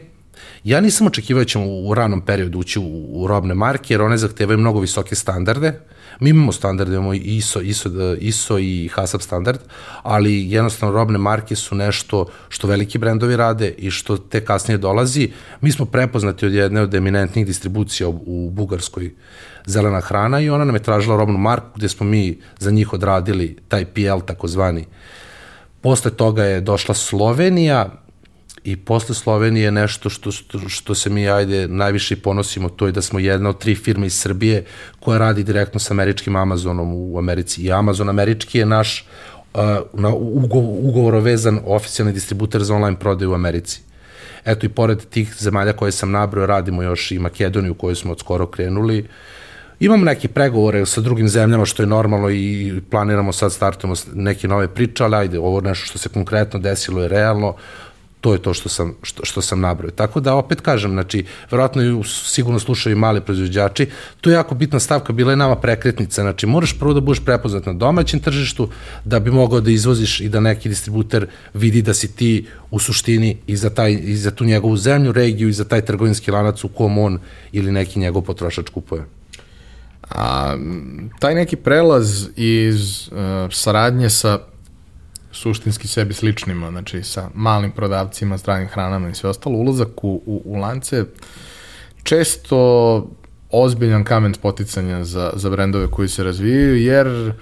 Ja nisam očekivao da ćemo u ranom periodu ući u, u robne marke, jer one zahtevaju mnogo visoke standarde. Mi imamo standarde, imamo ISO, ISO, ISO i HACCP standard, ali jednostavno robne marke su nešto što veliki brendovi rade i što te kasnije dolazi. Mi smo prepoznati od jedne od eminentnih distribucija u, u Bugarskoj zelena hrana i ona nam je tražila robnu marku gde smo mi za njih odradili taj PL takozvani. Posle toga je došla Slovenija, i posle Slovenije nešto što, što, što se mi ajde najviše ponosimo, to je da smo jedna od tri firme iz Srbije koja radi direktno sa američkim Amazonom u Americi. I Amazon američki je naš uh, na ugovor vezan oficijalni distributer za online prodaju u Americi. Eto i pored tih zemalja koje sam nabrao, radimo još i Makedoniju koju smo od skoro krenuli. Imamo neke pregovore sa drugim zemljama što je normalno i planiramo sad startujemo neke nove priče, ali ajde, ovo nešto što se konkretno desilo je realno to je to što sam, što, što sam nabrao. Tako da opet kažem, znači, verovatno ju sigurno slušaju i mali proizvođači, to je jako bitna stavka, bila je nama prekretnica, znači moraš prvo da budeš prepoznat na domaćem tržištu, da bi mogao da izvoziš i da neki distributer vidi da si ti u suštini i za, taj, i za tu njegovu zemlju, regiju i za taj trgovinski lanac u kom on ili neki njegov potrošač kupuje. A taj neki prelaz iz uh, saradnje sa suštinski sebi sličnima, znači sa malim prodavcima, zdravim hranama i sve ostalo, ulazak u, u, u lance često ozbiljan kamen spoticanja za, za brendove koji se razvijaju, jer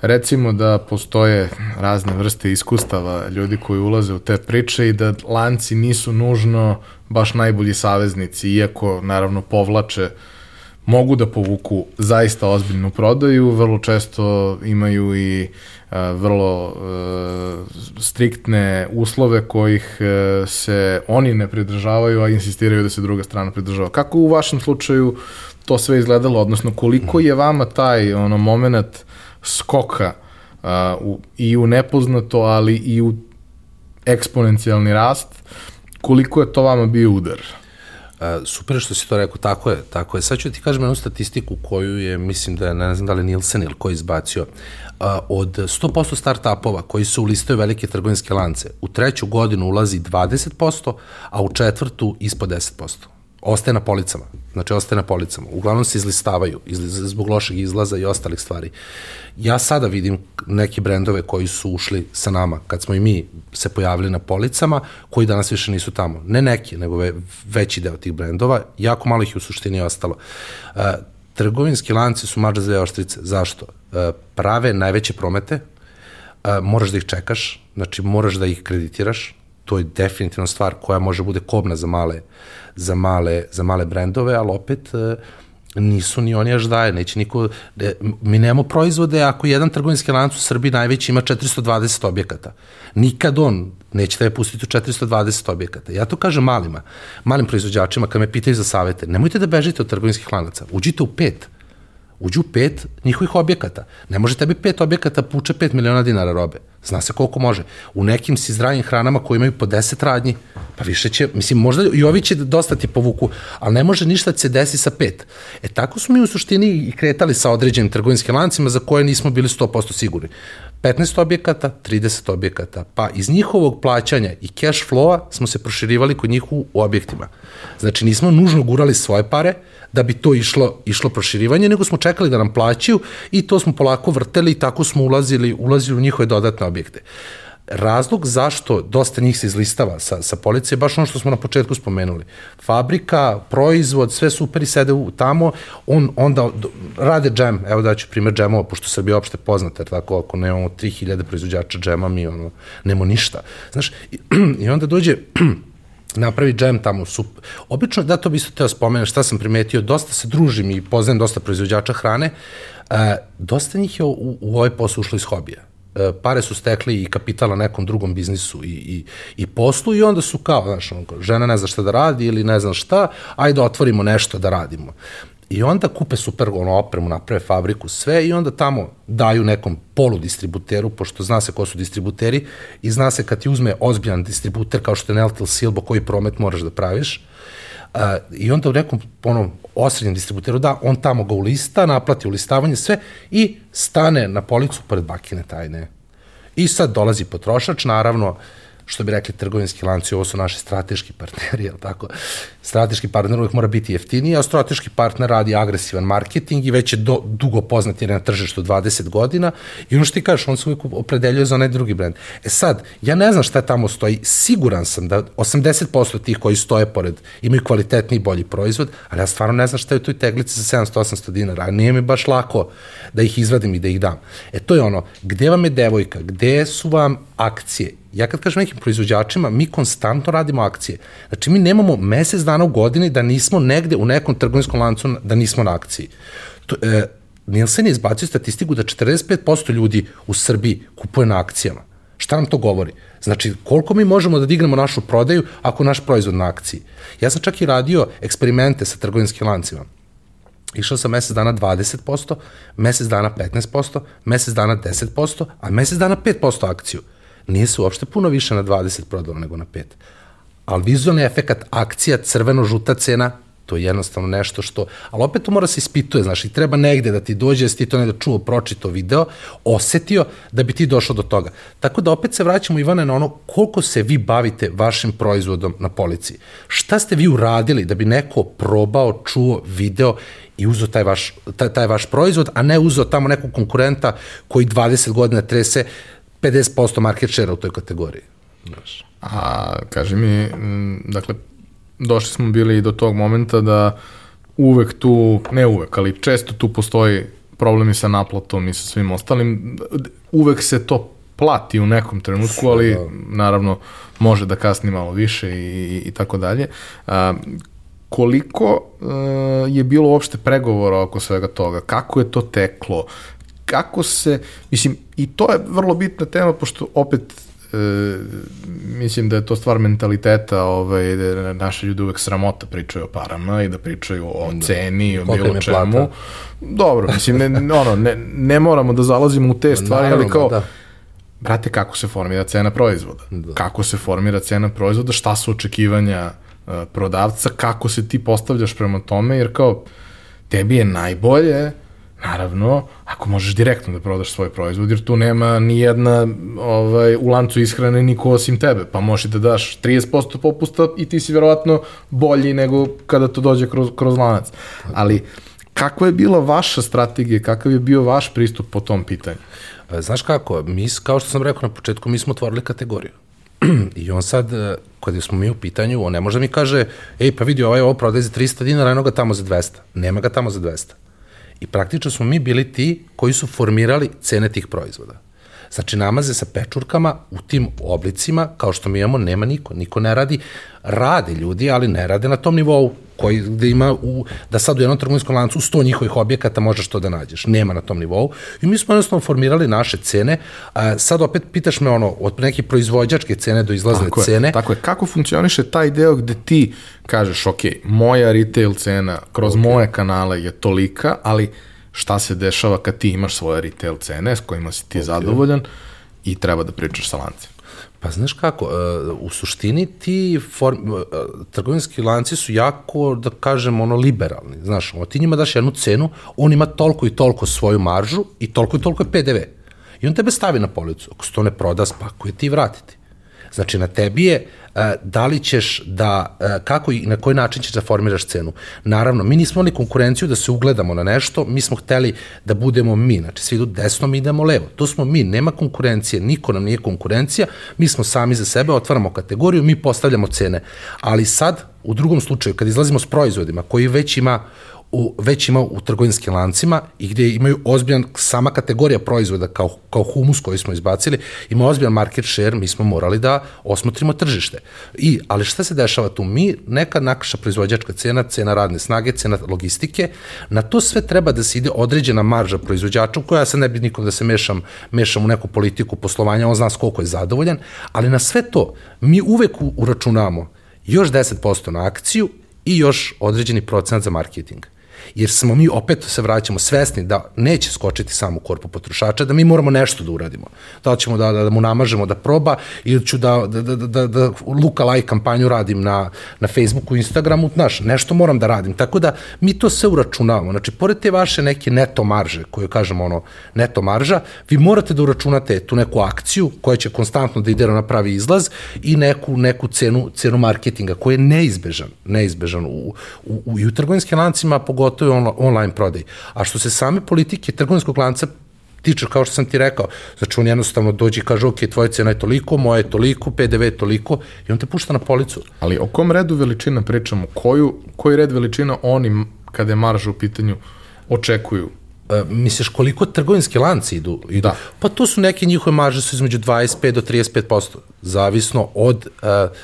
recimo da postoje razne vrste iskustava ljudi koji ulaze u te priče i da lanci nisu nužno baš najbolji saveznici, iako naravno povlače mogu da povuku zaista ozbiljnu prodaju, vrlo često imaju i vrlo e, striktne uslove kojih e, se oni ne pridržavaju, a insistiraju da se druga strana pridržava. Kako u vašem slučaju to sve izgledalo, odnosno koliko je vama taj ono moment skoka uh, u, i u nepoznato, ali i u eksponencijalni rast, koliko je to vama bio udar? Uh, super što si to rekao, tako je, tako je. Sad ću ti kažem jednu statistiku koju je, mislim da je, ne znam da li Nielsen ili ko izbacio, od 100% start-upova koji su u listaju velike trgovinske lance, u treću godinu ulazi 20%, a u četvrtu ispod 10%. Ostaje na policama. Znači, ostaje na policama. Uglavnom se izlistavaju izli, zbog lošeg izlaza i ostalih stvari. Ja sada vidim neke brendove koji su ušli sa nama, kad smo i mi se pojavili na policama, koji danas više nisu tamo. Ne neki, nego ve, veći deo tih brendova. Jako malo ih u suštini ostalo. Uh, trgovinski lanci su mađa zve oštrice. Zašto? E, prave najveće promete, e, moraš da ih čekaš, znači moraš da ih kreditiraš, to je definitivno stvar koja može bude kobna za male, za male, za male brendove, ali opet uh, nisu ni oni až daje, neće niko, de, mi nemamo proizvode ako jedan trgovinski lanac u Srbiji najveći ima 420 objekata. Nikad on neće je pustiti u 420 objekata. Ja to kažem malima, malim proizvođačima kad me pitaju za savete, nemojte da bežite od trgovinskih lanaca, uđite u pet, uđu pet njihovih objekata. Ne može tebi pet objekata puče 5 miliona dinara robe. Zna se koliko može. U nekim si zdravim hranama koji imaju po 10 radnji, pa više će, mislim, možda i ovi će dosta ti povuku, ali ne može ništa da se desi sa pet. E tako smo mi u suštini i kretali sa određenim trgovinskim lancima za koje nismo bili 100% sigurni. 15 objekata, 30 objekata, pa iz njihovog plaćanja i cash flowa smo se proširivali kod njih u, objektima. Znači nismo nužno gurali svoje pare da bi to išlo, išlo proširivanje, nego smo čekali da nam plaćaju i to smo polako vrteli i tako smo ulazili, ulazili u njihove dodatne objekte. Razlog zašto dosta njih se izlistava sa, sa policije je baš ono što smo na početku spomenuli. Fabrika, proizvod, sve super i sede u, tamo, on onda rade džem, evo da ću primjer džemova, pošto Srbija opšte poznata, jer tako ako nemamo 3000 proizvođača džema, mi ono, nemamo ništa. Znaš, i, i onda dođe napravi džem tamo su obično da to bi isto teo spomenuti šta sam primetio dosta se družim i poznajem dosta proizvođača hrane e, dosta njih je u, u ovaj posao ušlo iz hobija E, pare su stekli i kapital na nekom drugom biznisu i, i, i poslu i onda su kao, znaš, žena ne zna šta da radi ili ne zna šta, ajde otvorimo nešto da radimo. I onda kupe super ono, opremu, naprave fabriku, sve i onda tamo daju nekom poludistributeru, pošto zna se ko su distributeri i zna se kad ti uzme ozbiljan distributer kao što je Neltil Silbo koji promet moraš da praviš, Uh, I onda u nekom ono, osrednjem distributeru da, on tamo ga ulista, naplati ulistavanje, sve i stane na policu pored bakine tajne. I sad dolazi potrošač, naravno, uh, što bi rekli trgovinski lanci, ovo su naši strateški partneri, jel tako? Strateški partner uvek mora biti jeftiniji, a strateški partner radi agresivan marketing i već je do, dugo poznat jer je na tržištu 20 godina i ono što ti kažeš, on se uvek opredeljuje za onaj drugi brend. E sad, ja ne znam šta tamo stoji, siguran sam da 80% tih koji stoje pored imaju kvalitetni i bolji proizvod, ali ja stvarno ne znam šta je u toj teglici za 700-800 dinara, a nije mi baš lako da ih izvadim i da ih dam. E to je ono, gde vam je devojka, gde su vam akcije ja kad kažem nekim proizvođačima, mi konstantno radimo akcije. Znači, mi nemamo mesec dana u godini da nismo negde u nekom trgovinskom lancu, da nismo na akciji. To, e, Nielsen je izbacio statistiku da 45% ljudi u Srbiji kupuje na akcijama. Šta nam to govori? Znači, koliko mi možemo da dignemo našu prodaju ako naš proizvod na akciji? Ja sam čak i radio eksperimente sa trgovinskim lancima. Išao sam mesec dana 20%, mesec dana 15%, mesec dana 10%, a mesec dana 5% akciju nije se uopšte puno više na 20 prodalo nego na 5. Ali vizualni efekt, akcija, crveno-žuta cena, to je jednostavno nešto što, ali opet to mora se ispituje, znaš, i treba negde da ti dođe, da ti to negde čuo, pročito video, osetio, da bi ti došao do toga. Tako da opet se vraćamo, Ivane, na ono koliko se vi bavite vašim proizvodom na policiji. Šta ste vi uradili da bi neko probao, čuo, video i uzeo taj vaš, taj, taj vaš proizvod, a ne uzeo tamo nekog konkurenta koji 20 godina trese 50% market share u toj kategoriji. Znaš. A, kaži mi, dakle, došli smo bili do tog momenta da uvek tu, ne uvek, ali često tu postoji problemi sa naplatom i sa svim ostalim. Uvek se to plati u nekom trenutku, ali da. naravno može da kasni malo više i, i, i tako dalje. A, koliko uh, je bilo uopšte pregovora oko svega toga? Kako je to teklo? Kako se, mislim, i to je vrlo bitna tema, pošto opet e, mislim da je to stvar mentaliteta, ovaj, da naše ljude uvek sramota pričaju o parama i da pričaju o da. ceni, o bilo čemu. Plata? Dobro, mislim, ne, ono, ne, ne moramo da zalazimo u te stvari, ali kao, da. brate, kako se formira cena proizvoda? Da. Kako se formira cena proizvoda? Šta su očekivanja uh, prodavca? Kako se ti postavljaš prema tome? Jer kao, tebi je najbolje Naravno, ako možeš direktno da prodaš svoj proizvod, jer tu nema ni jedna ovaj, u lancu ishrane niko osim tebe, pa možeš da daš 30% popusta i ti si verovatno bolji nego kada to dođe kroz, kroz lanac. Ali, kakva je bila vaša strategija, kakav je bio vaš pristup po tom pitanju? E, znaš kako, mi, kao što sam rekao na početku, mi smo otvorili kategoriju. I on sad, e, kada smo mi u pitanju, on ne može da mi kaže, ej, pa vidi, ovaj ovo prodaje za 300 dinara, eno ga tamo za 200. Nema ga tamo za 200. I praktično smo mi bili ti koji su formirali cene tih proizvoda. Znači, namaze sa pečurkama u tim oblicima, kao što mi imamo, nema niko. Niko ne radi. Rade ljudi, ali ne rade na tom nivou koji gde ima u, da sad u jednom trgovinskom lancu u 100 njihovih objekata možeš to da nađeš. Nema na tom nivou. I mi smo jednostavno formirali naše cene. A, sad opet pitaš me ono, od neke proizvođačke cene do izlazne tako cene. Je, tako je. Kako funkcioniše taj deo gde ti kažeš, ok, moja retail cena kroz okay. moje kanale je tolika, ali šta se dešava kad ti imaš svoje retail cene s kojima si ti okay. zadovoljan i treba da pričaš sa lancima. Pa znaš kako, e, u suštini ti form, e, trgovinski lanci su jako, da kažem, ono, liberalni. Znaš, ono, ti njima daš jednu cenu, on ima toliko i toliko svoju maržu i toliko i toliko je PDV. I on tebe stavi na policu. Ako se to ne proda, spakuje ti i vratiti. Znači, na tebi je da li ćeš da, e, kako i na koji način ćeš da formiraš cenu. Naravno, mi nismo imali konkurenciju da se ugledamo na nešto, mi smo hteli da budemo mi, znači svi idu desno, mi idemo levo. To smo mi, nema konkurencije, niko nam nije konkurencija, mi smo sami za sebe, otvaramo kategoriju, mi postavljamo cene. Ali sad, u drugom slučaju, kad izlazimo s proizvodima koji već ima u, već ima u trgovinskim lancima i gde imaju ozbiljan, sama kategorija proizvoda kao, kao humus koji smo izbacili, ima ozbiljan market share, mi smo morali da osmotrimo tržište. I, ali šta se dešava tu? Mi, neka naša proizvođačka cena, cena radne snage, cena logistike, na to sve treba da se ide određena marža proizvođača, koja ja sad ne bi nikom da se mešam, mešam u neku politiku poslovanja, on zna koliko je zadovoljan, ali na sve to mi uvek uračunamo još 10% na akciju i još određeni procenat za marketing jer smo mi opet se vraćamo svesni da neće skočiti samo u korpu potrošača, da mi moramo nešto da uradimo. Da ćemo da, da, da mu namažemo da proba ili ću da, da, da, da, da luka like kampanju radim na, na Facebooku, Instagramu, znaš, nešto moram da radim. Tako da mi to sve uračunavamo. Znači, pored te vaše neke neto marže, koje kažemo ono neto marža, vi morate da uračunate tu neku akciju koja će konstantno da ide na pravi izlaz i neku, neku cenu, cenu marketinga koja je neizbežan, neizbežan u, u, u, u trgovinskim lancima, pogotovo pogotovo on, online prodaj. A što se same politike trgovinskog lanca tiče, kao što sam ti rekao, znači on jednostavno dođe i kaže, ok, tvoja cena je toliko, moja je toliko, PDV je toliko, i on te pušta na policu. Ali o kom redu veličina pričamo? Koju, koji red veličina oni, kada je marža u pitanju, očekuju? E, misliš koliko trgovinski lanci idu, idu? Da. Pa to su neke njihove marže su između 25 do 35%, zavisno od uh,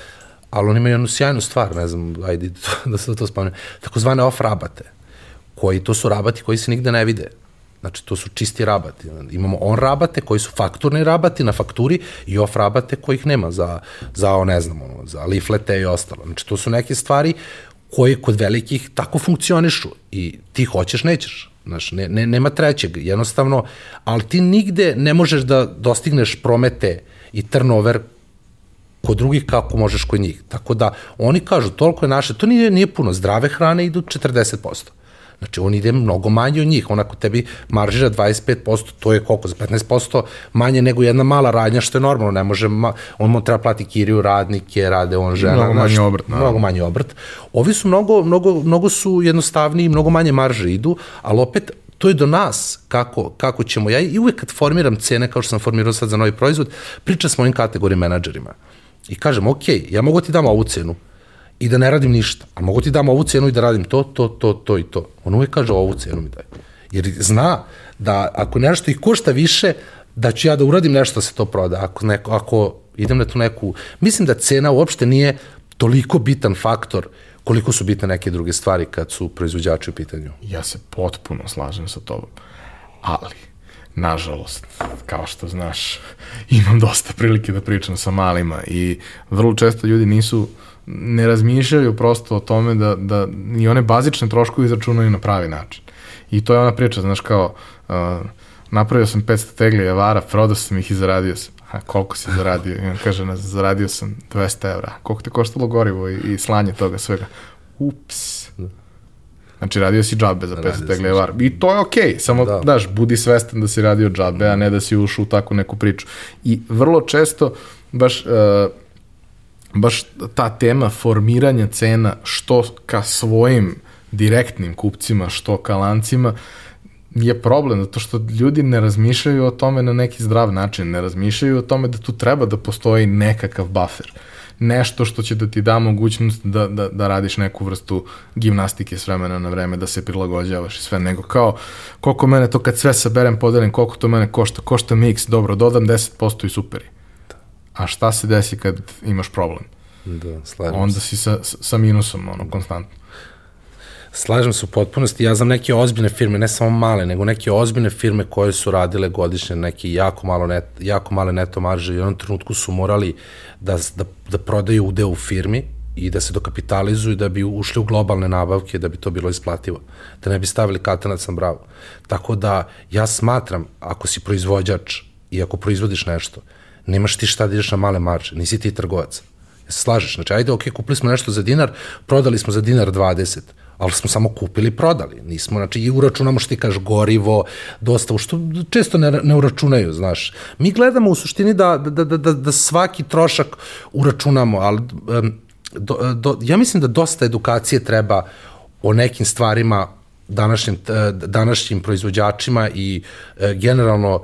ali oni imaju jednu sjajnu stvar, ne znam, ajde da se to spomenu, takozvane off rabate koji to su rabati koji se nigde ne vide. Znači, to su čisti rabati. Imamo on rabate koji su fakturni rabati na fakturi i off rabate kojih nema za, za ne znam, ono, za liflete i ostalo. Znači, to su neke stvari koje kod velikih tako funkcionišu i ti hoćeš, nećeš. Znaš, ne, ne, nema trećeg, jednostavno, ali ti nigde ne možeš da dostigneš promete i turnover kod drugih kako možeš kod njih. Tako da oni kažu toliko je naše, to nije, nije puno, zdrave hrane idu 40%. Znači, on ide mnogo manje od njih. Onako tebi maržira 25%, to je koliko? Za 15% manje nego jedna mala radnja, što je normalno. Ne može, ma, on mu treba plati kiriju, radnike, rade on žena. Mnogo manji obrt. Naravno. Mnogo manji obrt. Ovi su mnogo, mnogo, mnogo su jednostavniji, mnogo manje marže idu, ali opet to je do nas kako, kako ćemo, ja i uvek kad formiram cene, kao što sam formirao sad za novi proizvod, pričam s mojim kategorijim menadžerima i kažem, ok, ja mogu ti dam ovu cenu, i da ne radim ništa. A mogu ti dam ovu cenu i da radim to, to, to, to i to. On uvek kaže ovu cenu mi daj. Jer zna da ako nešto ih košta više, da ću ja da uradim nešto da se to proda. Ako, neko, ako idem na tu neku... Mislim da cena uopšte nije toliko bitan faktor koliko su bitne neke druge stvari kad su proizvođači u pitanju. Ja se potpuno slažem sa tobom. Ali, nažalost, kao što znaš, imam dosta prilike da pričam sa malima i vrlo često ljudi nisu uh, ne razmišljaju prosto o tome da, da i one bazične troškove izračunaju na pravi način. I to je ona priča, znaš, kao, uh, napravio sam 500 tegli javara, prodao sam ih i zaradio sam. A koliko si zaradio? I on kaže, ne, zaradio sam 200 evra. Koliko te koštalo gorivo i, i slanje toga svega? Ups. Znači, radio si džabe za 500 tegli javara. I to je okej, okay. samo, da. daš, budi svestan da si radio džabe, a ne da si ušao u takvu neku priču. I vrlo često, baš, uh, baš ta tema formiranja cena što ka svojim direktnim kupcima, što ka lancima, je problem, zato što ljudi ne razmišljaju o tome na neki zdrav način, ne razmišljaju o tome da tu treba da postoji nekakav buffer. Nešto što će da ti da mogućnost da, da, da radiš neku vrstu gimnastike s vremena na vreme, da se prilagođavaš i sve, nego kao koliko mene to kad sve saberem, podelim, koliko to mene košta, košta mix, dobro, dodam 10% i superi a šta se desi kad imaš problem? Da, slažem Onda se. si sa, sa minusom, ono, konstantno. Slažem se u potpunosti. Ja znam neke ozbiljne firme, ne samo male, nego neke ozbiljne firme koje su radile godišnje neke jako, malo net, jako male neto marže i u jednom trenutku su morali da, da, da prodaju udeo u firmi i da se dokapitalizuju da bi ušli u globalne nabavke, da bi to bilo isplativo. Da ne bi stavili katanac na bravo. Tako da ja smatram, ako si proizvođač i ako proizvodiš nešto, nemaš ti šta da ideš na male marže, nisi ti trgovac. Ja se slažeš, znači ajde, ok, kupili smo nešto za dinar, prodali smo za dinar 20, ali smo samo kupili i prodali. Nismo, znači, i uračunamo što ti kažeš gorivo, dosta, što često ne, ne uračunaju, znaš. Mi gledamo u suštini da, da, da, da, da svaki trošak uračunamo, ali do, do, ja mislim da dosta edukacije treba o nekim stvarima današnjim, današnjim proizvođačima i e, generalno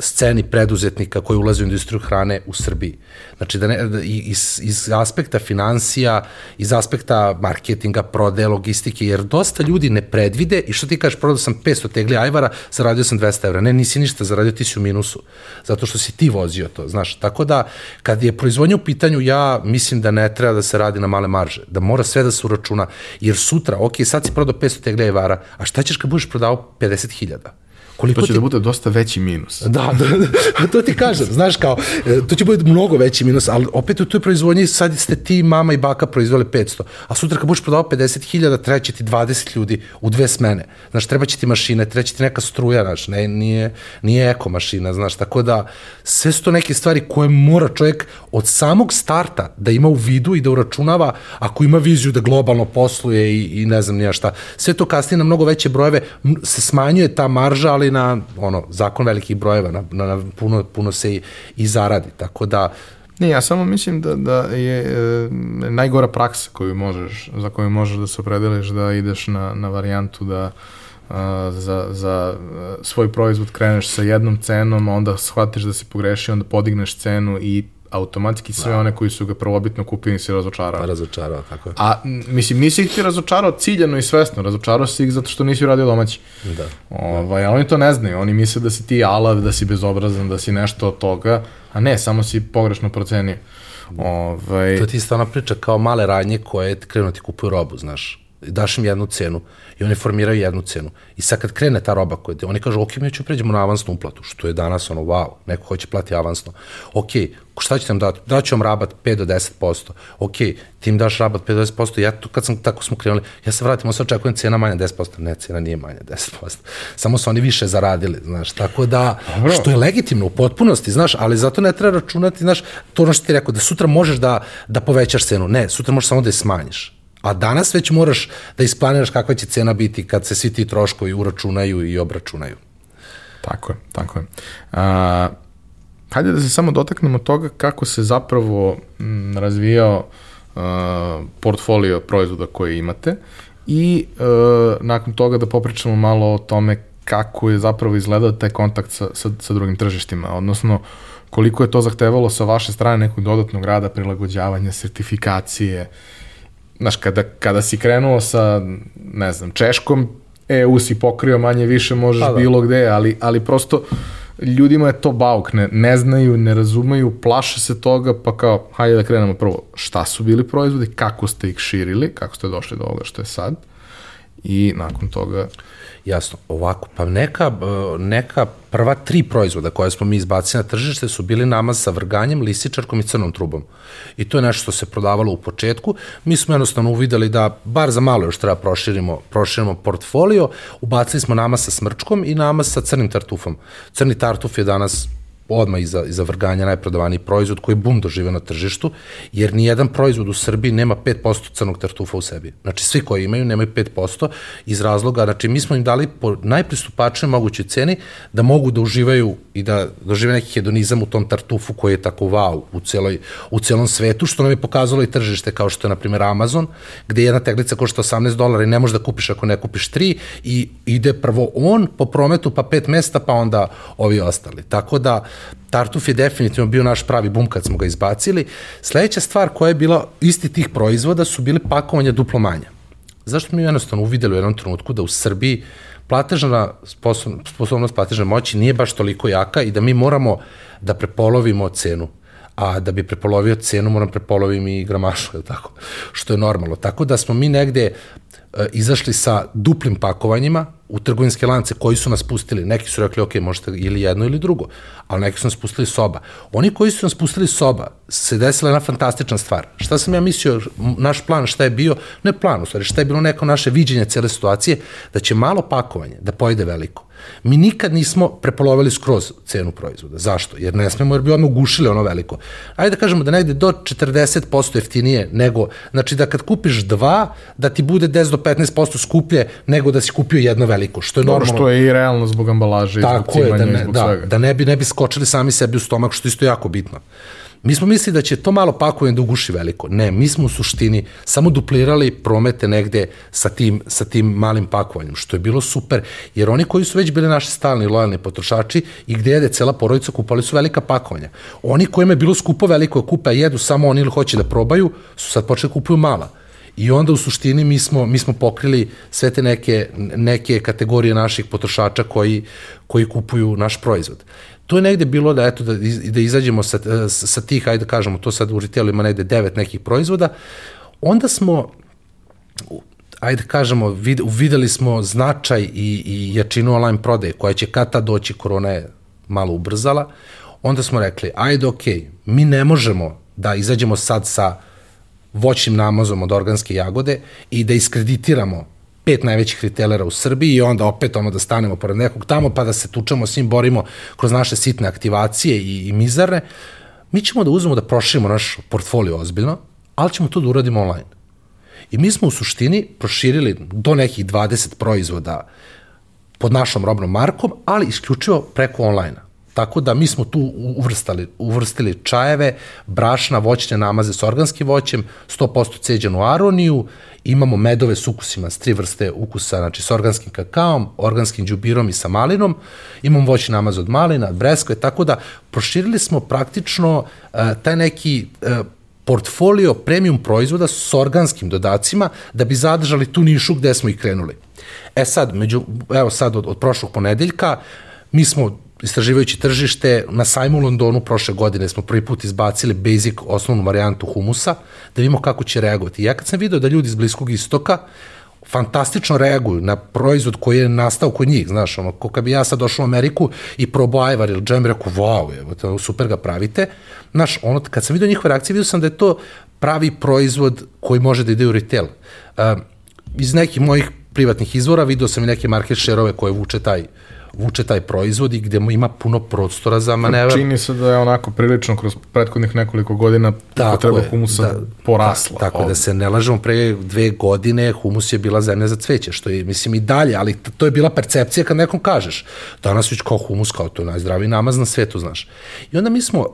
sceni preduzetnika koji ulaze u industriju hrane u Srbiji. Znači, da ne, da iz, iz aspekta financija, iz aspekta marketinga, prode, logistike, jer dosta ljudi ne predvide i što ti kažeš, prodao sam 500 tegli ajvara, zaradio sam 200 evra. Ne, nisi ništa, zaradio ti si u minusu, zato što si ti vozio to, znaš. Tako da, kad je proizvodnja u pitanju, ja mislim da ne treba da se radi na male marže, da mora sve da se uračuna, jer sutra, ok, sad si prodao 500 tegli ajvara, a šta ćeš kad budeš prodao 50.000? Koliko to će ti... da bude dosta veći minus. Da, da, da, to ti kažem, znaš kao, e, to će bude mnogo veći minus, ali opet u toj proizvodnji sad ste ti, mama i baka proizveli 500, a sutra kad budeš prodao 50.000, treba će ti 20 ljudi u dve smene. Znaš, treba će ti mašine, treba će ti neka struja, znaš, ne, nije, nije eko mašina, znaš, tako da sve su to neke stvari koje mora čovjek od samog starta da ima u vidu i da uračunava, ako ima viziju da globalno posluje i, i ne znam nija šta. Sve to kasnije na mnogo veće brojeve se smanjuje ta marža, ali na ono, zakon velikih brojeva, na, na, na puno, puno se i, i zaradi, tako da Ne, ja samo mislim da, da je e, najgora praksa koju možeš, za koju možeš da se opredeliš da ideš na, na varijantu da a, za, za svoj proizvod kreneš sa jednom cenom, onda shvatiš da si pogrešio, onda podigneš cenu i automatski sve da. one koji su ga prvobitno kupili si razočarao. Razočarao, tako je. A, mislim, nisi ih ti razočarao ciljano i svesno, razočarao si ih zato što nisi uradio domaći. Da. Ovaj, oni to ne znaju, oni misle da si ti alav, da si bezobrazan, da si nešto od toga, a ne, samo si pogrešno procenio. Ovaj... To ti je stvarno priča kao male radnje koje krenu ti kupuju robu, znaš daš im jednu cenu i oni formiraju jednu cenu. I sad kad krene ta roba koja, oni kažu, ok, mi ću pređemo na avansnu uplatu, što je danas ono, wow, neko hoće plati avansno. Ok, šta ćete nam dati? Daću vam rabat 5 do 10%. Ok, ti im daš rabat 5 do 10%, ja to kad sam, tako smo krenuli, ja se vratim, sad očekujem cena manja 10%. Ne, cena nije manja 10%. Samo su oni više zaradili, znaš, tako da, Dobro. što je legitimno u potpunosti, znaš, ali zato ne treba računati, znaš, to ono što ti rekao, da sutra možeš da, da povećaš cenu. Ne, sutra možeš samo da je smanjiš A danas već moraš da isplaniraš kakva će cena biti kad se svi ti troškovi uračunaju i obračunaju. Tako je, tako je. A, hajde da se samo dotaknemo toga kako se zapravo m, razvijao a, portfolio proizvoda koje imate i a, nakon toga da popričamo malo o tome kako je zapravo izgledao taj kontakt sa, sa, sa drugim tržištima, odnosno koliko je to zahtevalo sa vaše strane nekog dodatnog rada, prilagođavanja, sertifikacije, uh, znaš, kada, kada si krenuo sa, ne znam, Češkom, EU si pokrio manje više, možeš pa da. bilo gde, ali, ali prosto ljudima je to bauk, ne, ne znaju, ne razumeju, plaše se toga, pa kao, hajde da krenemo prvo, šta su bili proizvodi, kako ste ih širili, kako ste došli do ovoga što je sad, i nakon toga Jasno, ovako, pa neka, neka prva tri proizvoda koje smo mi izbacili na tržište su bili namaz sa vrganjem, lisičarkom i crnom trubom. I to je nešto što se prodavalo u početku. Mi smo jednostavno uvideli da bar za malo još treba proširimo, proširimo portfolio. Ubacili smo namaz sa smrčkom i namaz sa crnim tartufom. Crni tartuf je danas odmah iza, iza vrganja najprodavaniji proizvod koji je bum dožive na tržištu, jer ni jedan proizvod u Srbiji nema 5% crnog tartufa u sebi. Znači, svi koji imaju nemaju 5% iz razloga, znači mi smo im dali po najpristupačnoj mogućoj ceni da mogu da uživaju i da dožive neki hedonizam u tom tartufu koji je tako wow u, celoj, u celom svetu, što nam je pokazalo i tržište kao što je, na primjer, Amazon, gde jedna teglica košta 18 dolara i ne možeš da kupiš ako ne kupiš tri i ide prvo on po prometu, pa pet mesta, pa onda ovi ostali. Tako da, Tartuf je definitivno bio naš pravi bum kad smo ga izbacili. Sledeća stvar koja je bila isti tih proizvoda su bili pakovanja duplo manja. Zašto mi jednostavno uvideli u jednom trenutku da u Srbiji platežna sposobnost platežne moći nije baš toliko jaka i da mi moramo da prepolovimo cenu a da bi prepolovio cenu moram prepolovim i gramašu, je tako? Što je normalno. Tako da smo mi negde izašli sa duplim pakovanjima, u trgovinske lance koji su nas pustili, neki su rekli ok, možete ili jedno ili drugo, ali neki su nas pustili soba. Oni koji su nas pustili soba, se desila jedna fantastična stvar. Šta sam ja mislio, naš plan, šta je bio, ne plan, u stvari, šta je bilo neko naše viđenje cele situacije, da će malo pakovanje da pojede veliko. Mi nikad nismo prepolovili skroz cenu proizvoda. Zašto? Jer ne smemo, jer bi odmah ugušili ono veliko. Ajde da kažemo da negde do 40% jeftinije nego, znači da kad kupiš dva, da ti bude 10 do 15% skuplje nego da si kupio jedno veliko, što je Dobro, normalno. što je i realno zbog ambalaže, i zbog je, cimanja, da i ne, zbog da, svega. da ne bi, ne bi skočili sami sebi u stomak, što je isto jako bitno. Mi smo mislili da će to malo pakovanje da uguši veliko. Ne, mi smo u suštini samo duplirali promete negde sa tim, sa tim malim pakovanjem, što je bilo super, jer oni koji su već bili naši stalni lojalni potrošači i gde jede cela porodica, kupali su velika pakovanja. Oni kojima je bilo skupo veliko da kupe, a jedu samo oni ili hoće da probaju, su sad počeli da kupuju mala. I onda u suštini mi smo, mi smo pokrili sve te neke, neke kategorije naših potrošača koji, koji kupuju naš proizvod. To je negde bilo da, eto, da, da izađemo sa, sa tih, ajde da kažemo, to sad u retailu ima negde devet nekih proizvoda, onda smo ajde kažemo, vid, videli smo značaj i, i jačinu online prodaje koja će kad tad doći, korona je malo ubrzala, onda smo rekli, ajde ok, mi ne možemo da izađemo sad sa voćnim namazom od organske jagode i da iskreditiramo pet najvećih retailera u Srbiji i onda opet ono da stanemo pored nekog tamo pa da se tučemo svim borimo kroz naše sitne aktivacije i, i mizarne, mi ćemo da uzmemo da proširimo naš portfolio ozbiljno, ali ćemo to da uradimo online. I mi smo u suštini proširili do nekih 20 proizvoda pod našom robnom markom, ali isključivo preko online-a. Tako da mi smo tu uvrstali, uvrstili čajeve, brašna, voćne namaze s organskim voćem, 100% ceđenu aroniju, imamo medove s ukusima s tri vrste ukusa, znači s organskim kakaom, organskim džubirom i sa malinom, imamo voćni namaz od malina, breskve, tako da proširili smo praktično uh, taj neki uh, portfolio premium proizvoda s organskim dodacima da bi zadržali tu nišu gde smo ih krenuli. E sad, među, evo sad od, od prošlog ponedeljka, mi smo istraživajući tržište, na sajmu u Londonu prošle godine smo prvi put izbacili basic osnovnu varijantu humusa, da vidimo kako će reagovati. Ja kad sam video da ljudi iz Bliskog istoka fantastično reaguju na proizvod koji je nastao kod njih, znaš, ono, ko kad bi ja sad došao u Ameriku i probao ajvar ili džem, rekao, wow, to, super ga pravite, znaš, ono, kad sam video njihove reakcije, vidio sam da je to pravi proizvod koji može da ide u retail. Uh, iz nekih mojih privatnih izvora video sam i neke market share-ove koje vuče taj vuče taj proizvod i gde mu ima puno prostora za manevar. Čini se da je onako prilično kroz prethodnih nekoliko godina Tako potreba je, humusa da, porasla. Tako, tako da se ne lažemo, pre dve godine humus je bila zemlja za cveće, što je, mislim, i dalje, ali to je bila percepcija kad nekom kažeš. Danas već kao humus, kao to je najzdraviji namaz na svetu, znaš. I onda mi smo, uh,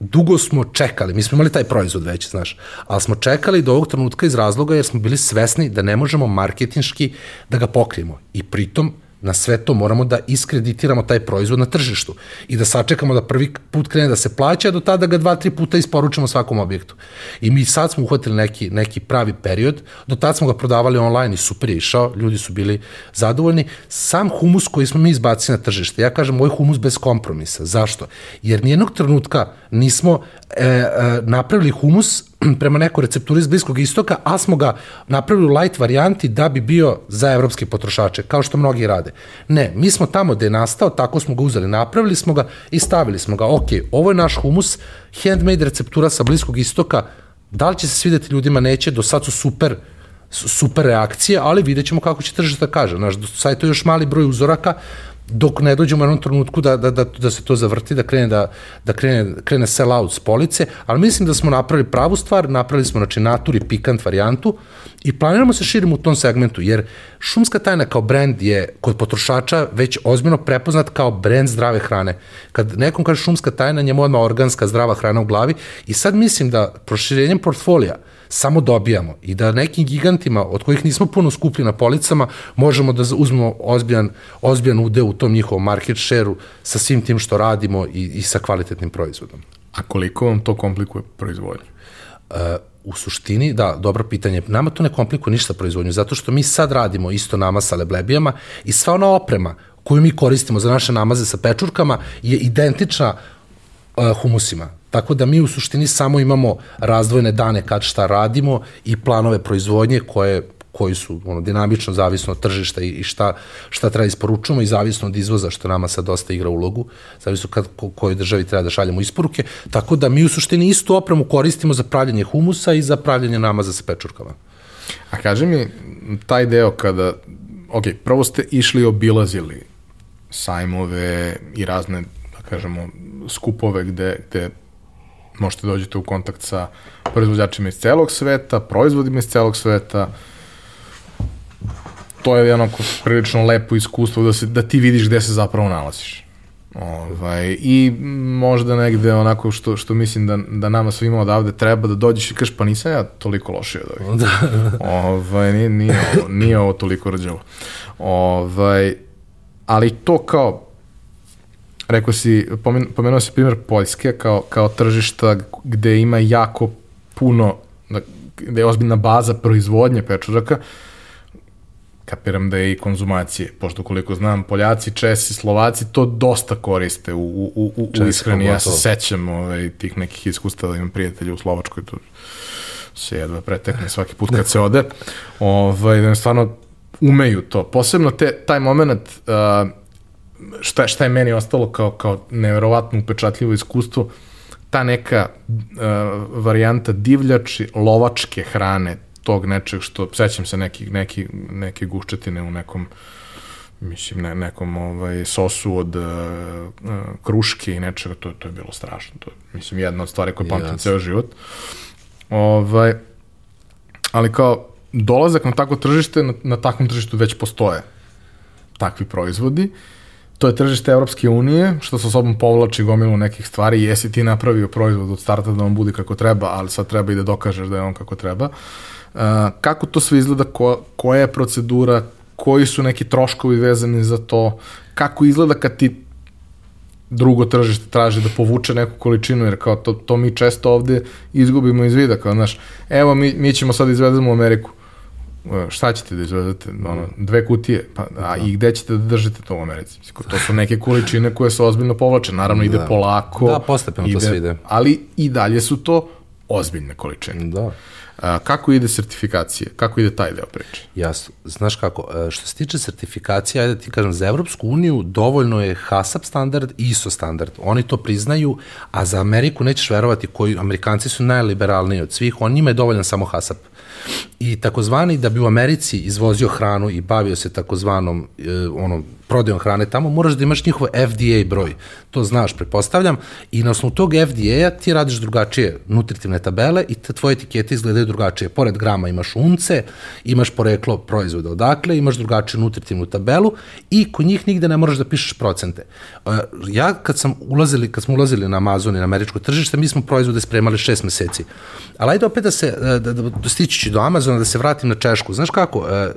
dugo smo čekali, mi smo imali taj proizvod već, znaš, ali smo čekali do ovog trenutka iz razloga jer smo bili svesni da ne možemo marketinški da ga pokrijemo. I pritom na sve to moramo da iskreditiramo taj proizvod na tržištu i da sačekamo da prvi put krene da se plaća, a do tada ga dva, tri puta isporučimo svakom objektu. I mi sad smo uhvatili neki, neki pravi period, do tada smo ga prodavali online i super je išao, ljudi su bili zadovoljni. Sam humus koji smo mi izbacili na tržište, ja kažem, moj humus bez kompromisa. Zašto? Jer nijednog trenutka nismo e, e, napravili humus prema nekoj recepturi iz Bliskog istoka, a smo ga napravili u light varijanti da bi bio za evropske potrošače, kao što mnogi rade. Ne, mi smo tamo gde je nastao, tako smo ga uzeli, napravili smo ga i stavili smo ga. Ok, ovo je naš humus, handmade receptura sa Bliskog istoka, da li će se svideti ljudima, neće, do sad su super su super reakcije, ali vidjet ćemo kako će tržište da kaže. Znaš, sad je još mali broj uzoraka, dok ne dođemo u jednom trenutku da, da, da, da se to zavrti, da krene, da, da krene, krene sell out s police, ali mislim da smo napravili pravu stvar, napravili smo znači, naturi pikant varijantu i planiramo se širimo u tom segmentu, jer šumska tajna kao brand je kod potrošača već ozbiljno prepoznat kao brand zdrave hrane. Kad nekom kaže šumska tajna, njemu odmah organska zdrava hrana u glavi i sad mislim da proširenjem portfolija samo dobijamo i da nekim gigantima od kojih nismo puno skuplji na policama možemo da uzmemo ozbiljan, ozbiljan udeo u tom njihovom market share-u sa svim tim što radimo i, i sa kvalitetnim proizvodom. A koliko vam to komplikuje proizvodnju? Uh, u suštini, da, dobro pitanje. Nama to ne komplikuje ništa proizvodnju, zato što mi sad radimo isto nama sa leblebijama i sva ona oprema koju mi koristimo za naše namaze sa pečurkama je identična uh, humusima. Tako da mi u suštini samo imamo razdvojene dane kad šta radimo i planove proizvodnje koje koji su ono, dinamično zavisno od tržišta i, i šta, šta treba isporučujemo i zavisno od izvoza, što nama sad dosta igra ulogu, zavisno kad, ko, kojoj državi treba da šaljemo isporuke, tako da mi u suštini istu opremu koristimo za pravljanje humusa i za pravljanje namaza sa pečurkama. A kaži mi, taj deo kada, ok, prvo ste išli obilazili sajmove i razne, da kažemo, skupove gde, gde možete dođete u kontakt sa proizvođačima iz celog sveta, proizvodima iz celog sveta. To je onako prilično lepo iskustvo da, se, da ti vidiš gde se zapravo nalaziš. Ovaj, I možda negde onako što, što mislim da, da nama svima odavde treba da dođeš i kažeš pa nisam ja toliko lošiji od ovih. Da. ovaj, nije, nije, ovo, nije ovo toliko rđavo. Ovaj, ali to kao rekao si, pomenuo si primjer Poljske kao, kao tržišta gde ima jako puno, gde je ozbiljna baza proizvodnje pečuraka, kapiram da je i konzumacije, pošto koliko znam, Poljaci, Česi, Slovaci to dosta koriste u, u, u, u ishrani. Ja se sećam ovaj, tih nekih iskustava, imam prijatelja u Slovačkoj, to se jedva pretekne svaki put kad se ode. Ovaj, da stvarno umeju to. Posebno te, taj moment uh, šta, šta je meni ostalo kao, kao neverovatno upečatljivo iskustvo, ta neka uh, varijanta divljači lovačke hrane, tog nečeg što, sećam se neki, neki, neke guščetine u nekom mislim, ne, nekom ovaj, sosu od uh, kruške i nečega, to, to je bilo strašno. To, mislim, jedna od stvari koje pamtim ceo život. Ovaj, ali kao, dolazak na takvo tržište, na, na takvom tržištu već postoje takvi proizvodi to je tržište Evropske unije, što sa sobom povlači gomilu nekih stvari jesi ti napravio proizvod od starta da on bude kako treba, ali sad treba i da dokažeš da je on kako treba. Uh, kako to sve izgleda, ko, koja je procedura, koji su neki troškovi vezani za to, kako izgleda kad ti drugo tržište traži da povuče neku količinu, jer kao to, to mi često ovde izgubimo iz vida, kao znaš, evo mi, mi ćemo sad izvedemo u Ameriku, šta ćete da izvedete, ono, dve kutije, pa, a i gde ćete da držite to u Americi? To su neke količine koje se ozbiljno povlače, naravno ide da. polako. Da, postepeno ide, to sve ide. Ali i dalje su to ozbiljne količine. Da. A, kako ide sertifikacije? Kako ide taj deo priče? Jasno. Znaš kako, e, što se tiče sertifikacije, ajde da ti kažem, za Evropsku uniju dovoljno je HACCP standard i ISO standard. Oni to priznaju, a za Ameriku nećeš verovati koji, Amerikanci su najliberalniji od svih, on njima je dovoljan samo HACCP i takozvani da bi u Americi izvozio hranu i bavio se takozvanom e, onom prodajom hrane tamo, moraš da imaš njihov FDA broj. To znaš, prepostavljam. I na osnovu tog FDA-a ti radiš drugačije nutritivne tabele i te tvoje etikete izgledaju drugačije. Pored grama imaš unce, imaš poreklo proizvoda odakle, imaš drugačiju nutritivnu tabelu i kod njih nigde ne moraš da pišeš procente. E, ja kad sam ulazili, kad smo ulazili na Amazon i na američko tržište, mi smo proizvode spremali šest meseci. Ali ajde opet da se, e, da, da, da stići do Amazona, da se vratim na Češku. Znaš kako, e, e,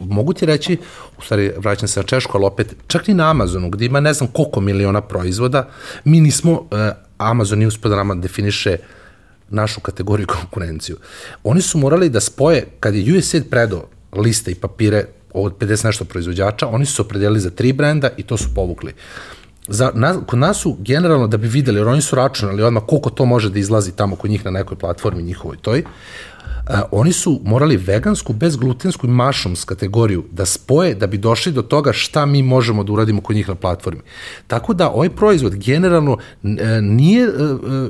mogu ti reći, u stvari vraćam se na Češku, ali opet, čak i na Amazonu, gde ima ne znam koliko miliona proizvoda, mi nismo, e, Amazon nije uspio da nama definiše našu kategoriju konkurenciju. Oni su morali da spoje, kad je USAID predao liste i papire od 50 nešto proizvođača, oni su se opredelili za tri brenda i to su povukli. Za, na, kod nas su generalno da bi videli, jer oni su računali odmah koliko to može da izlazi tamo kod njih na nekoj platformi njihovoj toj, oni su morali vegansku, bezglutensku i mašums kategoriju da spoje da bi došli do toga šta mi možemo da uradimo kod njih na platformi. Tako da ovaj proizvod generalno e, nije, e, e,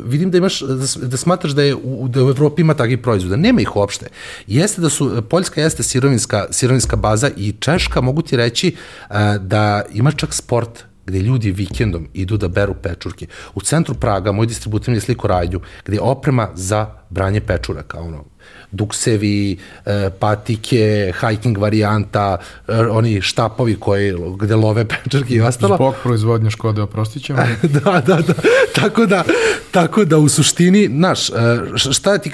vidim da imaš, da, da smatraš da, je, u, da u Evropi ima takvih proizvoda. Nema ih uopšte. Jeste da su, Poljska jeste sirovinska, sirovinska baza i Češka, mogu ti reći da ima čak sport gde ljudi vikendom idu da beru pečurke. U centru Praga, moj distributivni sliko Radju, gde je oprema za branje pečuraka, ono, duksevi, e, patike, hiking varijanta, e, oni štapovi koji, gde love pečarke i ostalo. Zbog proizvodnje Škode, oprostit ćemo. da, da, da. Tako da, tako da u suštini, znaš, e, šta ti,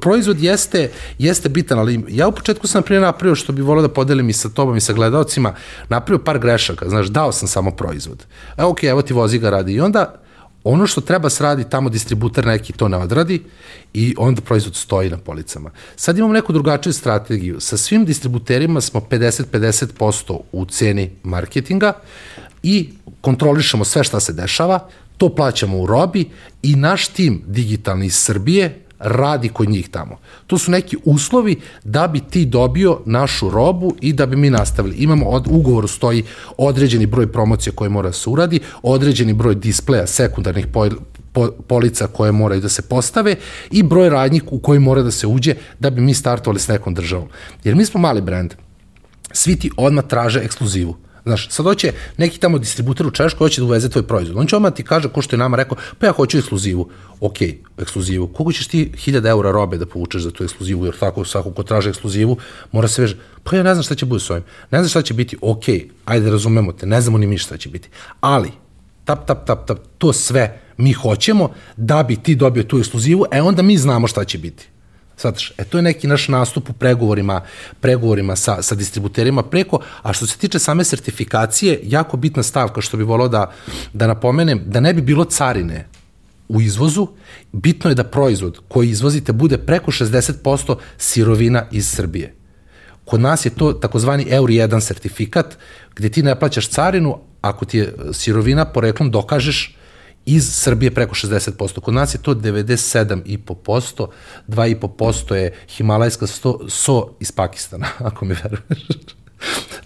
proizvod jeste, jeste bitan, ali ja u početku sam prije napravio, što bi volio da podelim i sa tobom i sa gledalcima, napravio par grešaka, znaš, dao sam samo proizvod. E, ok, evo ti vozi ga radi. I onda ono što treba se radi tamo distributer neki to ne odradi i onda proizvod stoji na policama. Sad imamo neku drugačiju strategiju. Sa svim distributerima smo 50-50% u ceni marketinga i kontrolišemo sve šta se dešava, to plaćamo u robi i naš tim digitalni iz Srbije radi kod njih tamo. To su neki uslovi da bi ti dobio našu robu i da bi mi nastavili. Imamo od ugovoru stoji određeni broj promocija koje mora da se uradi, određeni broj displeja sekundarnih po, po, polica koje moraju da se postave i broj radnjih u koji mora da se uđe da bi mi startovali s nekom državom. Jer mi smo mali brend. Svi ti odmah traže ekskluzivu Znaš, sad hoće neki tamo distributer u Češkoj hoće da uveze tvoj proizvod. On će odmah ti kaže, ko što je nama rekao, pa ja hoću ekskluzivu. Ok, ekskluzivu. Koliko ćeš ti 1000 eura robe da povučeš za tu ekskluzivu? Jer tako, svako ko traže ekskluzivu, mora se veže. Pa ja ne znam šta će biti s ovim. Ne znam šta će biti. Ok, ajde razumemo te, ne znamo ni mi šta će biti. Ali, tap, tap, tap, tap, to sve mi hoćemo da bi ti dobio tu ekskluzivu, e onda mi znamo šta će biti. Svataš, e to je neki naš nastup u pregovorima, pregovorima sa, sa distributerima preko, a što se tiče same sertifikacije, jako bitna stavka što bi volao da, da napomenem, da ne bi bilo carine u izvozu, bitno je da proizvod koji izvozite bude preko 60% sirovina iz Srbije. Kod nas je to takozvani Euro 1 sertifikat, gde ti ne plaćaš carinu, ako ti je sirovina poreklom dokažeš iz Srbije preko 60%. Kod nas je to 97,5%, 2,5% je himalajska sto, so iz Pakistana, ako mi veruješ.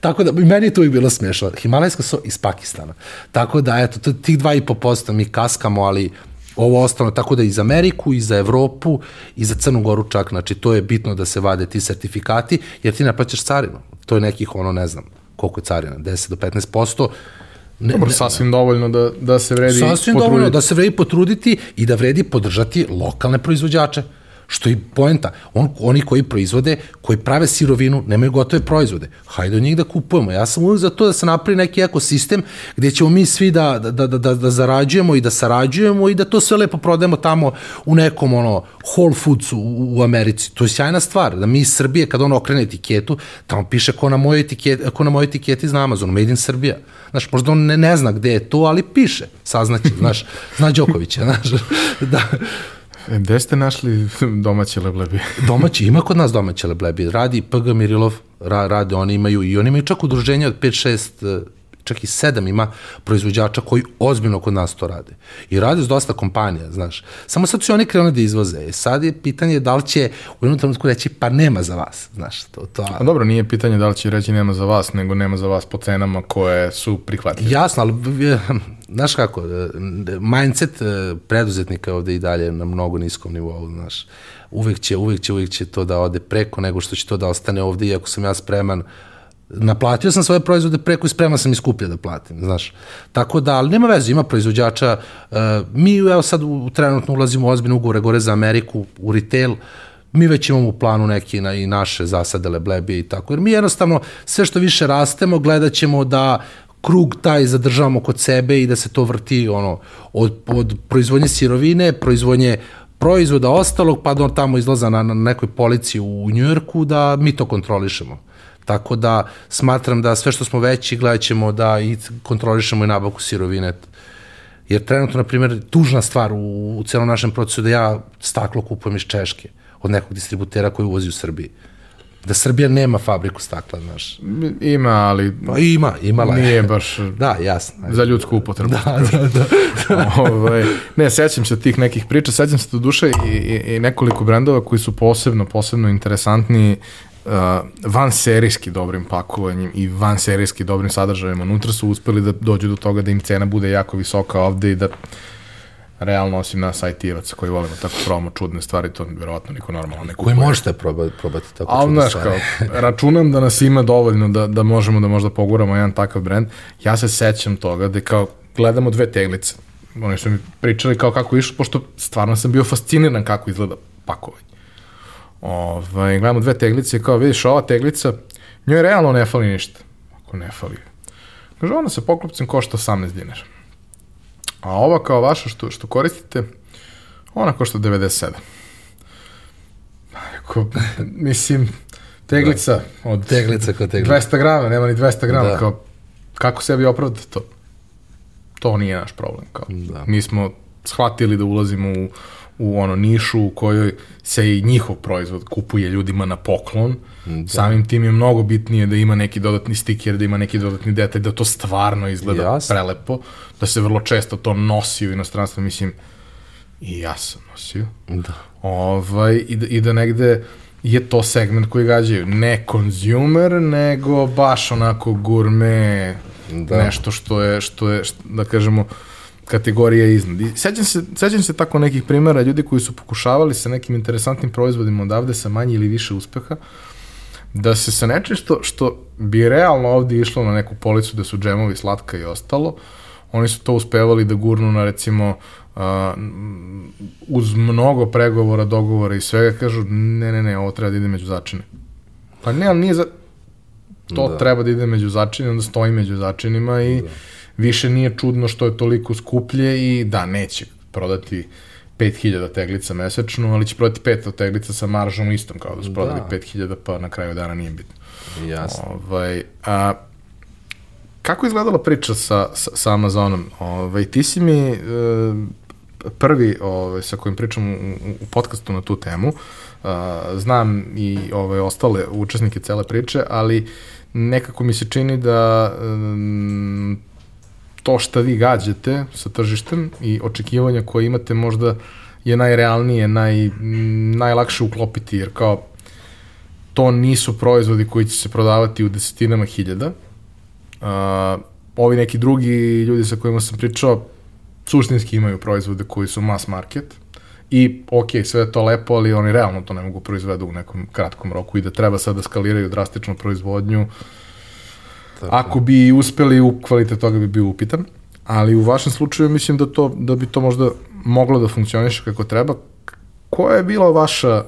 Tako da, meni je to uvijek bilo smešno. Himalajska so iz Pakistana. Tako da, eto, to, tih 2,5% mi kaskamo, ali ovo ostalo, tako da i za Ameriku, i za Evropu, i za Crnu Goru čak, znači to je bitno da se vade ti sertifikati, jer ti ne plaćaš carinu. To je nekih, ono, ne znam, koliko je carina, 10 do 15%, Ne, Dobro, ne, sasvim dovoljno da, da se vredi Sasvim potruditi. dovoljno da se vredi potruditi i da vredi podržati lokalne proizvođače. Što je poenta. On, oni koji proizvode, koji prave sirovinu, nemaju gotove proizvode. Hajde od njih da kupujemo. Ja sam uvijek za to da se napravi neki ekosistem gdje ćemo mi svi da, da, da, da, da zarađujemo i da sarađujemo i da to sve lepo prodajemo tamo u nekom ono Whole Foods u, u Americi. To je sjajna stvar. Da mi iz Srbije, kad on okrene etiketu, tamo piše ko na mojoj etiketi, ko na mojoj etiketi iz Amazonu, Made in Srbija. Znaš, možda on ne, ne zna gde je to, ali piše. Saznaće, znaš, zna Đokovića, znaš. da, E, gde ste našli domaće leblebi? domaći, ima kod nas domaće leblebi. Radi PG Mirilov, ra, rade, oni imaju, i oni imaju čak udruženje od 5-6 čak i sedam ima proizvođača koji ozbiljno kod nas to rade. I rade s dosta kompanija, znaš. Samo sad su oni krenuli da izvoze. E, sad je pitanje da li će u jednom trenutku reći pa nema za vas, znaš. To, to... A dobro, nije pitanje da li će reći nema za vas, nego nema za vas po cenama koje su prihvatljive. Jasno, ali znaš kako, e, mindset e, preduzetnika ovde i dalje na mnogo niskom nivou, znaš. Uvek će, uvek će, uvek će to da ode preko nego što će to da ostane ovde, iako sam ja spreman uh, naplatio sam svoje proizvode preko i spreman sam i skuplje da platim, znaš. Tako da, ali nema veze, ima proizvođača. Uh, mi, evo sad, u, trenutno ulazimo u ozbiljne ugovore gore za Ameriku, u retail, mi već imamo u planu neki na, i naše zasade leblebije i tako, jer mi jednostavno sve što više rastemo, gledat ćemo da krug taj zadržavamo kod sebe i da se to vrti ono, od, od proizvodnje sirovine, proizvodnje proizvoda ostalog, pa do tamo izlaza na, na nekoj polici u Njujorku, da mi to kontrolišemo. Tako da smatram da sve što smo veći gledat ćemo da i kontrolišemo i nabavku sirovine. Jer trenutno, na primjer, tužna stvar u, u celom našem procesu da ja staklo kupujem iz Češke od nekog distributera koji uvozi u Srbiji. Da Srbija nema fabriku stakla, znaš. Ima, ali... Pa ima, imala je. Nije baš... da, jasno. Za ljudsku upotrebu. Da, da, da. Ove, ovaj, ne, sećam se tih nekih priča, sećam se do duše i, i, i nekoliko brendova koji su posebno, posebno interesantni uh, van serijski dobrim pakovanjem i van serijski dobrim sadržajem unutra su uspeli da dođu do toga da im cena bude jako visoka ovde i da realno osim nas IT-evaca koji volimo tako probamo čudne stvari, to verovatno niko normalno ne kupuje. Koji možete probati, probati tako Ali, čudne znaš, stvari. Kao, računam da nas ima dovoljno da, da možemo da možda poguramo jedan takav brend. Ja se sećam toga da kao gledamo dve teglice. Oni su mi pričali kao kako išlo, pošto stvarno sam bio fasciniran kako izgleda pakovanje. Ovaj, gledamo dve teglice, kao vidiš ova teglica, njoj realno ne fali ništa. Ako ne fali. Kaže, ona sa poklopcem košta 18 dinara. A ova kao vaša što, što koristite, ona košta 97. Ako, mislim, teglica da. od teglica kao teglica. 200 grama, nema ni 200 grama, da. kao, kako sebi opravdate to? To nije naš problem. Kao. Da. Mi smo shvatili da ulazimo u u ono nišu u kojoj se i njihov proizvod kupuje ljudima na poklon. Da. Samim tim je mnogo bitnije da ima neki dodatni stiker, da ima neki dodatni detalj, da to stvarno izgleda Jasne. prelepo, da se vrlo često to nosi u inostranstvu, mislim, i ja sam nosio. Da. Ovaj, i, da, I da negde je to segment koji gađaju. Ne consumer, nego baš onako gurme, da. nešto što je, što je, što, da kažemo, kategorija iznad. I sećam se, sećam se tako nekih primjera ljudi koji su pokušavali sa nekim interesantnim proizvodima odavde sa manje ili više uspeha da se sa nečim što, što bi realno ovde išlo na neku policu da su džemovi slatka i ostalo, oni su to uspevali da gurnu na recimo uh, uz mnogo pregovora, dogovora i svega kažu ne, ne, ne, ovo treba da ide među začine. Pa ne, ali nije za... To da. treba da ide među začine, onda stoji među začinima i da. Više nije čudno što je toliko skuplje i da, neće prodati 5000 teglica mesečno, ali će prodati 500 teglica sa maržom istom kao da su prodali da. 5000 pa na kraju dana nije bitno. Jasno. Ovaj, a, kako je izgledala priča sa, sa, sa Amazonom? Ovaj, ti si mi e, prvi ovaj, sa kojim pričam u, u podcastu na tu temu. Uh, znam i ovaj, ostale učesnike cele priče, ali nekako mi se čini da um, to što vi gađate sa tržištem i očekivanja koje imate možda je najrealnije, naj, najlakše uklopiti, jer kao to nisu proizvodi koji će se prodavati u desetinama hiljada. Uh, ovi neki drugi ljudi sa kojima sam pričao suštinski imaju proizvode koji su mass market i ok, sve je to lepo, ali oni realno to ne mogu proizvedu u nekom kratkom roku i da treba sad da skaliraju drastično proizvodnju. Tako. Ako bi uspeli, u kvalitet toga bi bio upitan, ali u vašem slučaju mislim da, to, da bi to možda moglo da funkcioniše kako treba. Koja je bila vaša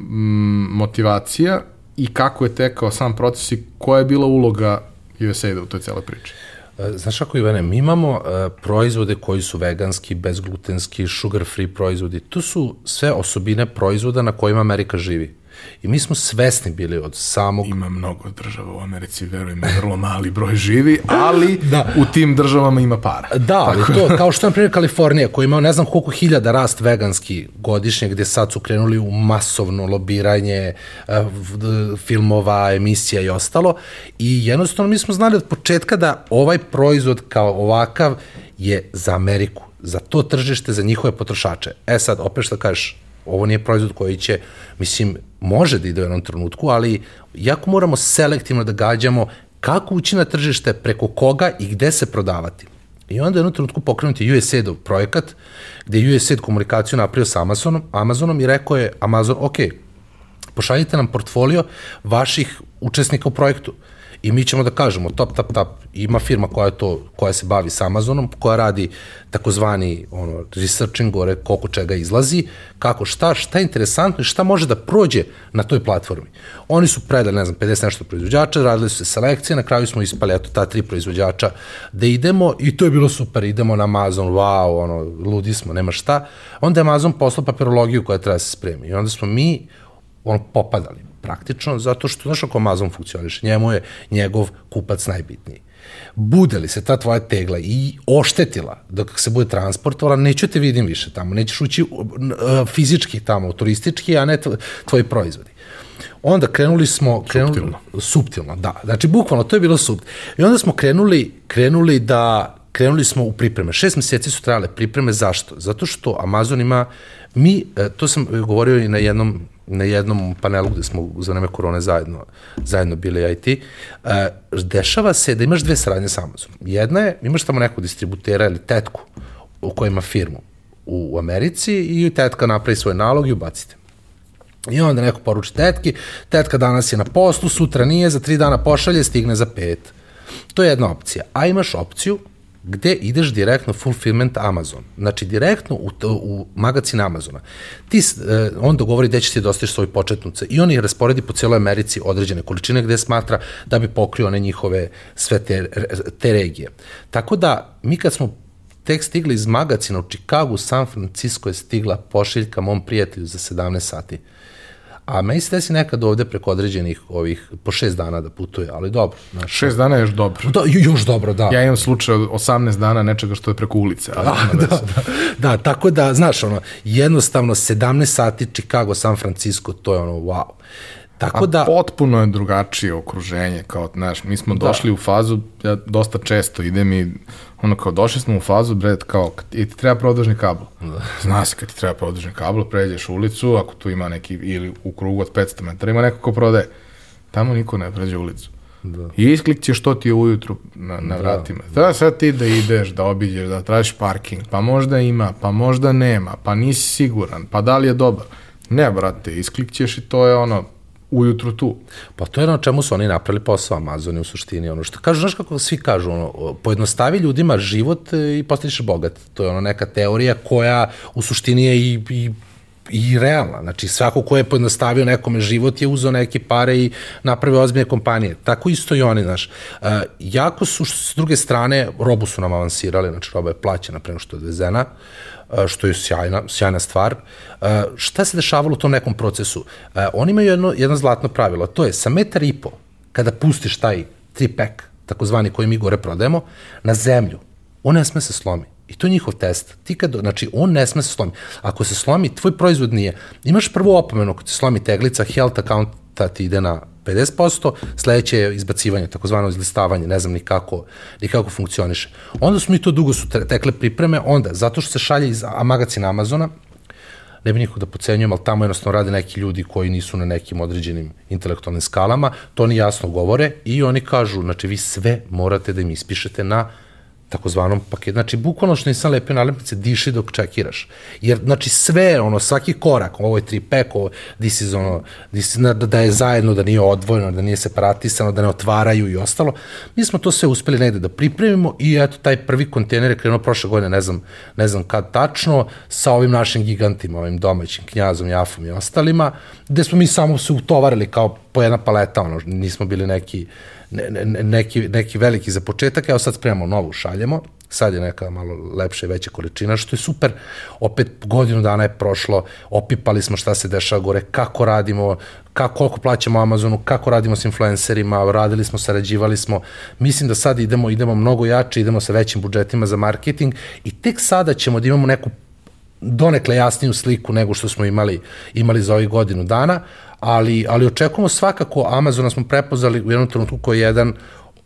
mm, motivacija i kako je tekao sam proces i koja je bila uloga USAID-a u toj celoj priči? E, znaš kako, Ivane, mi imamo uh, proizvode koji su veganski, bezglutenski, sugar free proizvodi. To su sve osobine proizvoda na kojima Amerika živi. I mi smo svesni bili od samog... Ima mnogo država u Americi, verujem, vrlo mali broj živi, ali da. u tim državama ima para. Da, ali to, kao što je, na primjer, Kalifornija, koja ima ne znam koliko hiljada rast veganski godišnje, gde sad su krenuli u masovno lobiranje uh, filmova, emisija i ostalo. I jednostavno mi smo znali od početka da ovaj proizvod kao ovakav je za Ameriku, za to tržište, za njihove potrošače. E sad, opet što kažeš, ovo nije proizvod koji će, mislim, može da ide u jednom trenutku, ali jako moramo selektivno da gađamo kako ući na tržište, preko koga i gde se prodavati. I onda u jednom trenutku pokrenuti USAID-ov projekat, gde je USAID komunikaciju napravio sa Amazonom, Amazonom i rekao je Amazon, ok, pošaljite nam portfolio vaših učesnika u projektu. I mi ćemo da kažemo, top, top, top, ima firma koja, to, koja se bavi sa Amazonom, koja radi takozvani ono, researching, gore koliko čega izlazi, kako šta, šta je interesantno i šta može da prođe na toj platformi. Oni su predali, ne znam, 50 nešto proizvođača, radili su se selekcije, na kraju smo ispali, eto, ta tri proizvođača da idemo i to je bilo super, idemo na Amazon, wow, ono, ludi smo, nema šta. Onda je Amazon poslao papirologiju koja treba da se spremi i onda smo mi ono, popadali praktično, zato što, znaš kako Amazon funkcioniše, njemu je njegov kupac najbitniji. Bude li se ta tvoja tegla i oštetila dok se bude transportovala, neću te vidim više tamo, nećeš ući fizički tamo, turistički, a ne tvoji proizvodi. Onda krenuli smo... Krenuli, subtilno. Subtilno, da. Znači, bukvalno, to je bilo subtilno. I onda smo krenuli, krenuli da krenuli smo u pripreme. Šest meseci su trajale pripreme, zašto? Zato što Amazon ima, mi, e, to sam govorio i na jednom na jednom panelu gde smo za vreme korone zajedno, zajedno bili IT, uh, dešava se da imaš dve saradnje sa Amazonom. Jedna je, imaš tamo nekog distributera ili tetku u kojoj ima firmu u, Americi i tetka napravi svoj nalog i ubacite. I onda neko poruči tetki, tetka danas je na poslu, sutra nije, za tri dana pošalje, stigne za pet. To je jedna opcija. A imaš opciju gde ideš direktno fulfillment Amazon. Znači, direktno u, u magazin Amazona. Ti, eh, on dogovori gde će ti dostaviš da svoj početnuce i on ih rasporedi po cijeloj Americi određene količine gde smatra da bi pokrio one njihove sve te, te regije. Tako da, mi kad smo tek stigli iz magacina u Čikagu, San Francisco je stigla pošiljka mom prijatelju za 17 sati. A meni se desi nekad ovde preko određenih ovih, po šest dana da putuje, ali dobro. Znači, šest dana je još dobro. Da, još dobro, da. Ja imam slučaj od 18 dana nečega što je preko ulice. Ali da, da, da, da, tako da, znaš, ono, jednostavno 17 sati Chicago, San Francisco, to je ono, wow. Tako A da... potpuno je drugačije okruženje, kao, znaš, mi smo da. došli u fazu, ja dosta često idem i ono kao došli smo u fazu, bre, kao, i ti treba produžni kabel. Da. Zna se kad ti treba produžni kabel, pređeš ulicu, ako tu ima neki, ili u krugu od 500 metara, ima neko ko prodaje. Tamo niko ne pređe ulicu. Da. I isklikćeš što ti je ujutru na, na da. vratima. Da, sad ti da ideš, da obiđeš, da tražiš parking, pa možda ima, pa možda nema, pa nisi siguran, pa da li je dobar. Ne, brate, isklikćeš i to je ono, ujutru tu. Pa to je na čemu su oni napravili posao Amazon u suštini. Ono što kažu, znaš kako svi kažu, ono, pojednostavi ljudima život e, i postaviš bogat. To je ono neka teorija koja u suštini je i, i i realna. Znači, svako ko je pojednostavio nekome život je uzao neke pare i napravio ozbiljne kompanije. Tako isto i oni, znaš. Uh, jako su, s druge strane, robu su nam avansirali, znači roba je plaćena prema što je odvezena, što je sjajna, sjajna stvar. Šta se dešavalo u tom nekom procesu? Oni imaju jedno, jedno zlatno pravilo, to je sa metar i po, kada pustiš taj tri-pack, takozvani koji mi gore prodajemo, na zemlju, on ne sme se slomi. I to je njihov test. Ti kad, znači, on ne sme se slomi. Ako se slomi, tvoj proizvod nije. Imaš prvu opomenu, ako se slomi teglica, health accounta ti ide na 50%, sledeće je izbacivanje, takozvano izlistavanje, ne znam ni kako, ni kako funkcioniše. Onda smo mi to dugo su tekle pripreme, onda, zato što se šalje iz magazina Amazona, ne bi nikog da pocenjujem, ali tamo jednostavno rade neki ljudi koji nisu na nekim određenim intelektualnim skalama, to oni jasno govore i oni kažu, znači vi sve morate da im ispišete na takozvanom paketu. Znači, bukvalno što nisam lepio nalepnice, diši dok čekiraš. Jer, znači, sve, ono, svaki korak, ovo je tri peko, this is ono, this is, da, da je zajedno, da nije odvojeno, da nije separatisano, da ne otvaraju i ostalo. Mi smo to sve uspeli negde da pripremimo i eto, taj prvi kontejner je krenuo prošle godine, ne znam, ne znam kad tačno, sa ovim našim gigantima, ovim domaćim knjazom, Jafom i ostalima, gde smo mi samo se utovarili kao po jedna paleta, ono, nismo bili neki, ne, ne, neki, neki veliki za početak, evo sad spremamo novu, šaljemo, sad je neka malo lepša i veća količina, što je super, opet godinu dana je prošlo, opipali smo šta se dešava gore, kako radimo, kako, koliko plaćamo Amazonu, kako radimo s influencerima, radili smo, sarađivali smo, mislim da sad idemo, idemo mnogo jače, idemo sa većim budžetima za marketing i tek sada ćemo da imamo neku donekle jasniju sliku nego što smo imali, imali za ovih godinu dana, ali, ali očekujemo svakako, Amazona smo prepoznali u jednom trenutku koji je jedan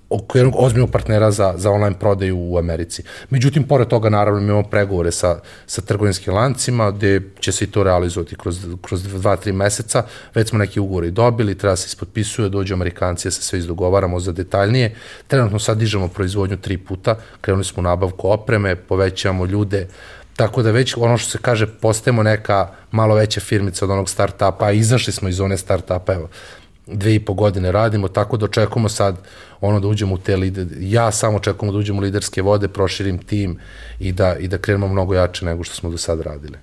oko jednog ozbiljnog partnera za, za online prodaju u Americi. Međutim, pored toga, naravno, imamo pregovore sa, sa trgovinskim lancima, gde će se i to realizovati kroz, kroz dva, tri meseca. Već smo neki ugovori dobili, treba se ispotpisuje, dođu Amerikanci, ja se sve izdogovaramo za detaljnije. Trenutno sad dižemo proizvodnju tri puta, krenuli smo u nabavku opreme, povećavamo ljude, Tako da već ono što se kaže, postajemo neka malo veća firmica od onog start-upa, a izašli smo iz one start-upa, evo, dve i po godine radimo, tako da očekujemo sad ono da uđemo u te lider, ja samo očekujemo da uđemo u liderske vode, proširim tim i da, i da krenemo mnogo jače nego što smo do sad radili.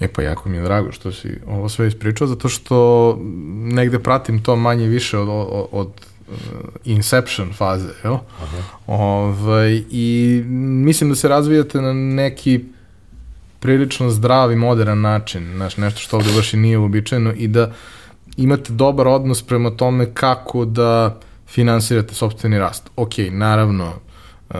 E pa jako mi je drago što si ovo sve ispričao, zato što negde pratim to manje više od, od, od inception faze, jel? Aha. Ovaj, I mislim da se razvijate na neki prilično zdrav i modern način, znaš, nešto što ovde baš i nije uobičajeno i da imate dobar odnos prema tome kako da finansirate sobstveni rast. Ok, naravno, uh,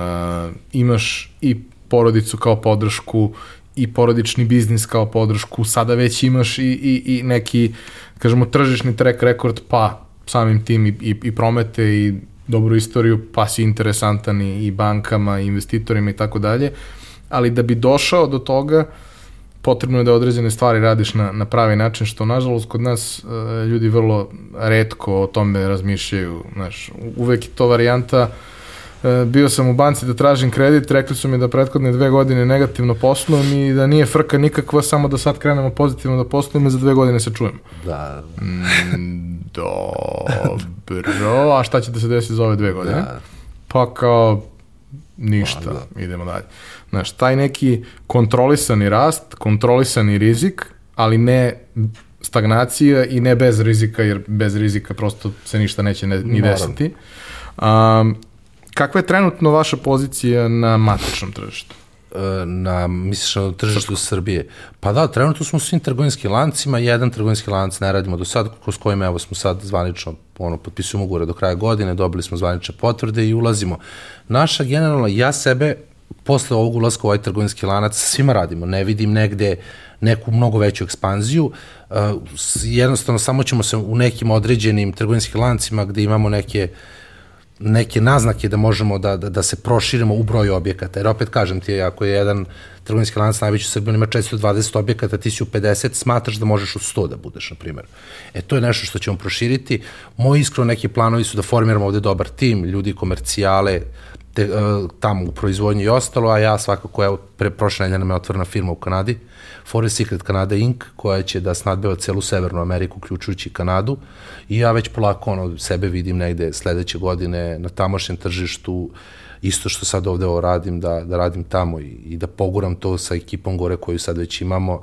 imaš i porodicu kao podršku i porodični biznis kao podršku, sada već imaš i, i, i neki, kažemo, tržišni track record, pa samim tim i, i, i promete i dobru istoriju, pa si interesantan i, i bankama, i investitorima i tako dalje, ali da bi došao do toga, potrebno je da određene stvari radiš na, na pravi način, što nažalost kod nas uh, ljudi vrlo redko o tome razmišljaju. Znaš, uvek je to varijanta uh, E, bio sam u banci da tražim kredit, rekli su mi da prethodne dve godine negativno poslujem i da nije frka nikakva, samo da sad krenemo pozitivno da poslujemo i za dve godine se čujemo. Da. Mm, dobro, a šta će da se desi za ove dve godine? Da. Pa kao ništa, da. idemo dalje. Znaš, taj neki kontrolisani rast, kontrolisani rizik, ali ne stagnacija i ne bez rizika, jer bez rizika prosto se ništa neće ne, ni desiti. Um, Kakva je trenutno vaša pozicija na matičnom tržištu? E, na, misliš na tržištu. Srbije. Pa da, trenutno smo u svim trgovinskim lancima, jedan trgovinski lanac ne radimo do sad, kroz kojima evo smo sad zvanično ono, potpisujemo ugovore do kraja godine, dobili smo zvanične potvrde i ulazimo. Naša generalno, ja sebe posle ovog ulaska u ovaj trgovinski lanac svima radimo, ne vidim negde neku mnogo veću ekspanziju, uh, jednostavno samo ćemo se u nekim određenim trgovinskim lancima gde imamo neke uh, neke naznake da možemo da, da, da se proširimo u broju objekata. Jer opet kažem ti, ako je jedan trgovinski lanac najveći u Srbiji, ima 420 objekata, ti si u 50, smatraš da možeš u 100 da budeš, na primjer. E, to je nešto što ćemo proširiti. Moji iskreno neki planovi su da formiramo ovde dobar tim, ljudi komercijale, te, uh, tamo u proizvodnji i ostalo, a ja svakako, evo, pre prošle nedelje nam je otvorena firma u Kanadi, Forest Secret Canada Inc., koja će da snadbeva celu Severnu Ameriku, uključujući Kanadu, i ja već polako ono, sebe vidim negde sledeće godine na tamošnjem tržištu, isto što sad ovde ovo radim, da, da radim tamo i, i da poguram to sa ekipom gore koju sad već imamo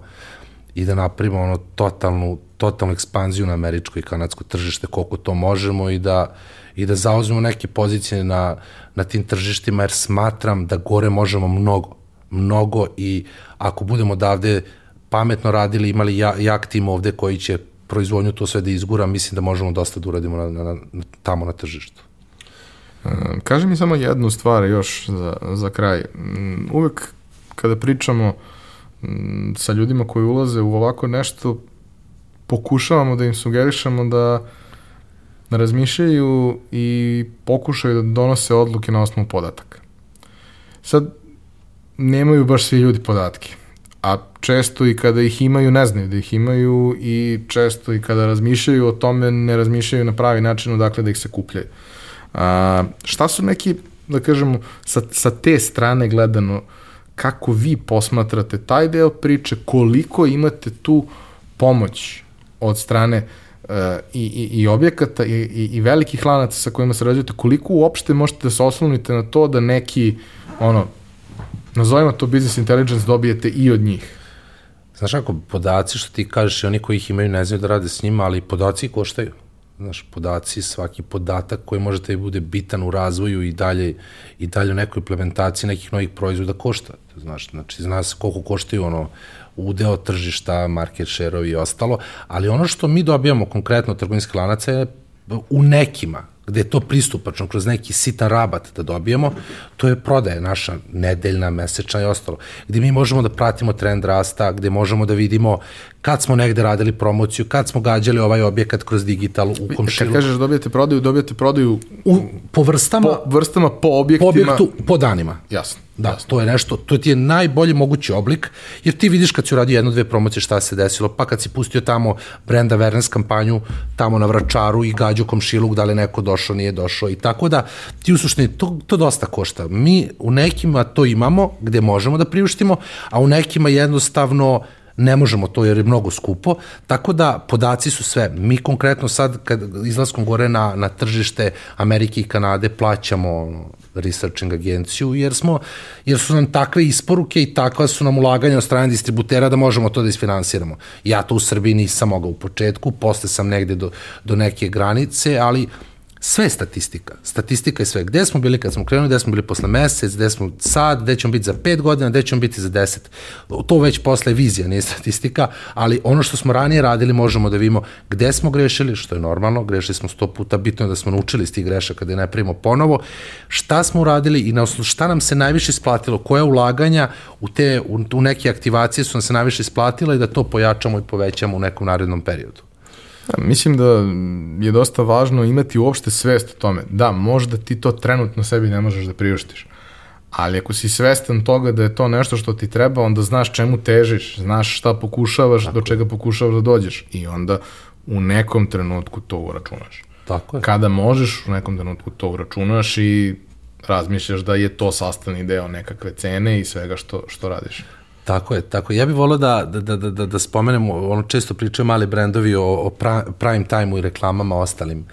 i da napravimo ono totalnu, totalnu ekspanziju na američko i kanadsko tržište koliko to možemo i da, i da zauzmemo neke pozicije na, na tim tržištima jer smatram da gore možemo mnogo, mnogo i ako budemo odavde pametno radili, imali ja, jak tim ovde koji će proizvodnju to sve da izgura, mislim da možemo dosta da uradimo na, na, na, tamo na tržištu. E, kaži mi samo jednu stvar još za, za kraj. Mm, uvek kada pričamo mm, sa ljudima koji ulaze u ovako nešto, pokušavamo da im sugerišemo da da razmišljaju i pokušaju da donose odluke na osnovu podataka. Sad, nemaju baš svi ljudi podatke, a često i kada ih imaju ne znaju da ih imaju i često i kada razmišljaju o tome ne razmišljaju na pravi način odakle da ih se kupljaju. A, šta su neki, da kažemo, sa, sa te strane gledano, kako vi posmatrate taj deo priče, koliko imate tu pomoć od strane uh, i, i, i objekata i, i, i velikih lanaca sa kojima se razvijete, koliko uopšte možete da se oslonite na to da neki, ono, nazovimo to business intelligence, dobijete i od njih? Znaš ako, podaci što ti kažeš i oni koji ih imaju ne znaju da rade s njima, ali podaci koštaju znaš, podaci, svaki podatak koji može da bude bitan u razvoju i dalje, i dalje u nekoj implementaciji nekih novih proizvoda košta. Znaš, znači, zna se koliko koštaju ono, udeo tržišta, market share-ovi i ostalo, ali ono što mi dobijamo konkretno od trgovinskih lanaca je u nekima, gde je to pristupačno kroz neki sitan rabat da dobijemo, to je prodaja naša nedeljna, mesečna i ostalo, gde mi možemo da pratimo trend rasta, gde možemo da vidimo kad smo negde radili promociju, kad smo gađali ovaj objekat kroz digital u komšilu. Kad kažeš dobijete prodaju, dobijete prodaju u, po vrstama, po vrstama, po objektima. Po objektu, po danima. Jasno. Da, to je nešto, to ti je najbolji mogući oblik, jer ti vidiš kad si uradio jednu, dve promocije šta se desilo, pa kad si pustio tamo brand awareness kampanju, tamo na vračaru i gađu komšiluk, da li neko došao, nije došao i tako da ti u suštini, to, to dosta košta. Mi u nekima to imamo gde možemo da priuštimo, a u nekima jednostavno ne možemo to jer je mnogo skupo, tako da podaci su sve. Mi konkretno sad, kad izlaskom gore na, na tržište Amerike i Kanade, plaćamo researching agenciju, jer, smo, jer su nam takve isporuke i takva su nam ulaganja od strane distributera da možemo to da isfinansiramo. Ja to u Srbiji nisam mogao u početku, posle sam negde do, do neke granice, ali sve je statistika. Statistika je sve. Gde smo bili kad smo krenuli, gde smo bili posle mesec, gde smo sad, gde ćemo biti za pet godina, gde ćemo biti za deset. To već posle vizija, nije statistika, ali ono što smo ranije radili možemo da vidimo gde smo grešili, što je normalno, grešili smo sto puta, bitno je da smo naučili iz tih grešaka, da je ne primimo ponovo, šta smo uradili i na osnovu šta nam se najviše isplatilo, koja ulaganja u, te, u, u neke aktivacije su nam se najviše isplatila i da to pojačamo i povećamo u nekom narednom periodu. Mislim da je dosta važno imati uopšte svest o tome. Da, možda ti to trenutno sebi ne možeš da priuštiš, ali ako si svestan toga da je to nešto što ti treba, onda znaš čemu težiš, znaš šta pokušavaš, Tako. do čega pokušavaš da dođeš i onda u nekom trenutku to uračunaš. Tako je. Kada možeš, u nekom trenutku to uračunaš i razmišljaš da je to sastavni deo nekakve cene i svega što, što radiš. Tako je, tako je. Ja bih volio da, da, da, da, da spomenemo, ono često pričaju mali brendovi o, o prime time-u i reklamama ostalim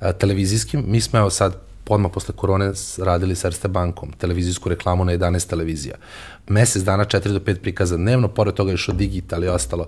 a, televizijskim. Mi smo evo sad odmah posle korone radili sa Erste bankom, televizijsku reklamu na 11 televizija. Mesec dana 4 do 5 prikaza dnevno, pored toga je što digital i ostalo.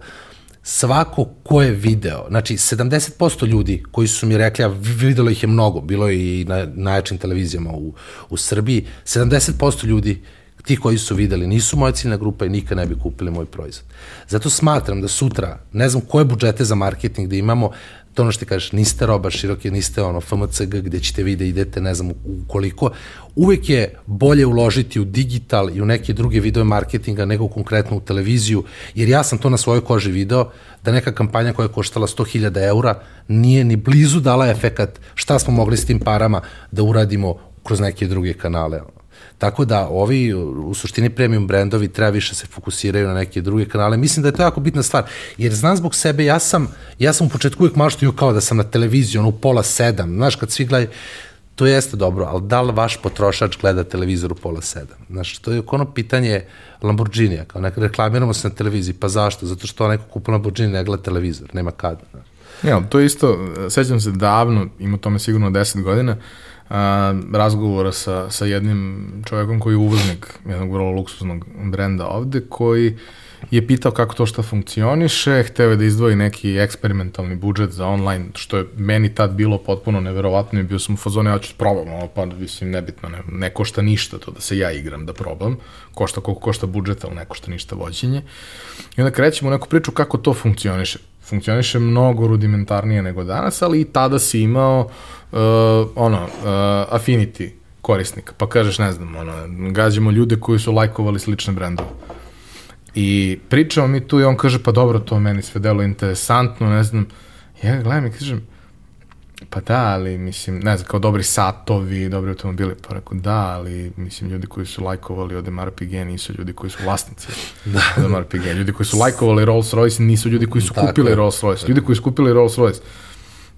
Svako ko je video, znači 70% ljudi koji su mi rekli, a videlo ih je mnogo, bilo je i na najjačim televizijama u, u Srbiji, 70% ljudi ti koji su videli nisu moja ciljna grupa i nikad ne bi kupili moj proizvod. Zato smatram da sutra, ne znam koje budžete za marketing da imamo, to ono što kažeš, niste roba široke, niste ono FMCG gde ćete vi da idete, ne znam koliko, uvek je bolje uložiti u digital i u neke druge video marketinga nego konkretno u televiziju, jer ja sam to na svojoj koži video, da neka kampanja koja je koštala 100.000 eura nije ni blizu dala efekat šta smo mogli s tim parama da uradimo kroz neke druge kanale. Tako da ovi u suštini premium brendovi treba više se fokusiraju na neke druge kanale. Mislim da je to jako bitna stvar. Jer znam zbog sebe, ja sam, ja sam u početku uvijek maštio kao da sam na televiziji, ono u pola sedam. Znaš, kad svi gledaju, to jeste dobro, ali da li vaš potrošač gleda televizor u pola sedam? Znaš, to je ono pitanje Lamborghinija, kao neka reklamiramo se na televiziji, pa zašto? Zato što neko kupa Lamborghini ne gleda televizor, nema kada. Ja, to je isto, sećam se davno, ima tome sigurno 10 godina, a, razgovora sa, sa jednim čovjekom koji je uvoznik jednog vrlo luksuznog brenda ovde, koji je pitao kako to šta funkcioniše, hteo je da izdvoji neki eksperimentalni budžet za online, što je meni tad bilo potpuno neverovatno i bio sam u fazone, ja ću probam, ono, pa mislim, nebitno, ne, ne košta ništa to da se ja igram da probam, košta koliko košta budžet, ali ne košta ništa vođenje. I onda krećemo u neku priču kako to funkcioniše. Funkcioniše mnogo rudimentarnije nego danas, ali i tada si imao uh, ono, uh, affinity korisnika, pa kažeš, ne znam, ono, gađamo ljude koji su lajkovali slične brendove I pričamo mi tu i on kaže, pa dobro, to meni sve delo interesantno, ne znam. Ja gledam i kažem, pa da, ali mislim, ne znam, kao dobri satovi, dobri automobili, pa rekao, da, ali mislim, ljudi koji su lajkovali od MRPG nisu ljudi koji su vlasnici da. od MRPG. Ljudi koji su lajkovali Rolls Royce nisu ljudi koji su Tako, kupili Rolls Royce. Ljudi koji su kupili Rolls Royce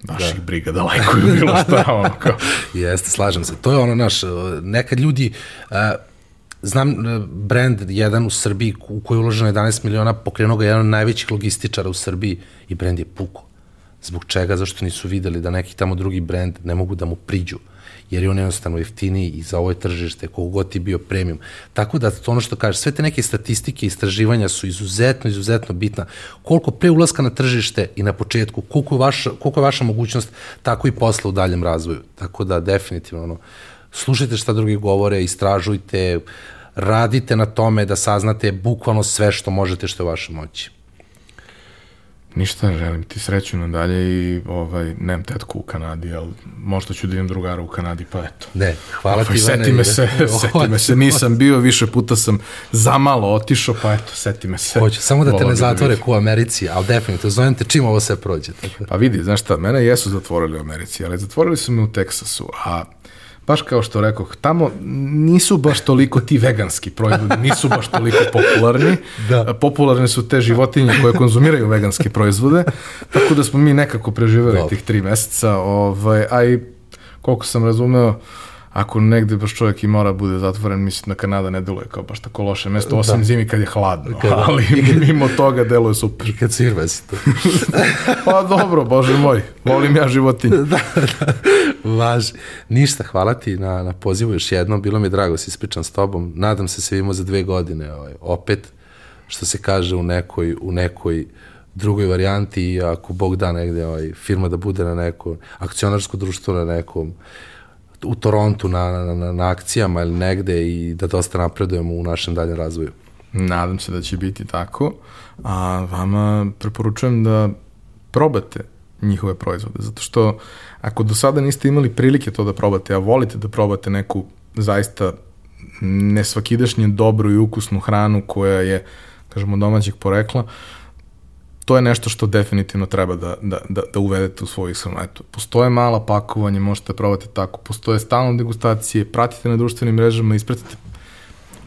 baš da. ih briga da lajkuju bilo šta, ono kao. Jeste, slažem se. To je ono naš, nekad ljudi, uh, Znam e, brand jedan u Srbiji u koji je uloženo 11 miliona, pokrenuo ga jedan od najvećih logističara u Srbiji i brand je puko. Zbog čega? Zašto nisu videli da neki tamo drugi brand ne mogu da mu priđu jer je on jednostavno jeftiniji i za ovo tržište, kogu god ti bio premium. Tako da to ono što kažeš, sve te neke statistike i istraživanja su izuzetno, izuzetno bitna. Koliko pre ulaska na tržište i na početku, koliko je vaša, koliko je vaša mogućnost, tako i posla u daljem razvoju. Tako da definitivno ono, slušajte šta drugi govore, istražujte, radite na tome da saznate bukvalno sve što možete što je u vašoj moći. Ništa, želim ti sreću na dalje i ovaj, nemam tetku u Kanadi, ali možda ću da imam drugara u Kanadi, pa eto. Ne, hvala ovaj, ti, Seti me se, seti me se, nisam bio, više puta sam zamalo otišao, pa eto, seti me se. Hoću, samo da te ne da zatvore ko u Americi, ali definitivno, zovem te čim ovo sve prođe. Tako. Pa vidi, znaš šta, mene jesu zatvorili u Americi, ali zatvorili su me u Teksasu, a baš kao što rekoh, tamo nisu baš toliko ti veganski proizvodi, nisu baš toliko popularni. Da. Popularne su te životinje koje konzumiraju veganske proizvode, tako da smo mi nekako preživeli Dobre. tih tri meseca, ovaj, a i koliko sam razumeo, ako negde baš čovjek i mora bude zatvoren, mislim da Kanada ne deluje kao baš tako loše mesto, osim da. zimi kad je hladno, kad, ali mimo toga deluje super. I kad sirve si to. pa dobro, bože moj, volim ja životinje. da, da, važi. Ništa, hvala ti na, na pozivu još jednom, bilo mi je drago da se ispričam s tobom, nadam se se vidimo za dve godine, ovaj, opet, što se kaže u nekoj, u nekoj drugoj varijanti ako Bog da negde ovaj, firma da bude na neko akcionarsko društvo na nekom u Torontu na, na, na akcijama ili negde i da dosta napredujemo u našem daljem razvoju. Nadam se da će biti tako, a vama preporučujem da probate njihove proizvode, zato što ako do sada niste imali prilike to da probate, a volite da probate neku zaista nesvakidašnje dobru i ukusnu hranu koja je, kažemo, domaćeg porekla, uh, to je nešto što definitivno treba da, da, da, da uvedete u svoju ishranu. Eto, postoje mala pakovanje, možete da probati tako, postoje stalne degustacije, pratite na društvenim mrežama, ispratite,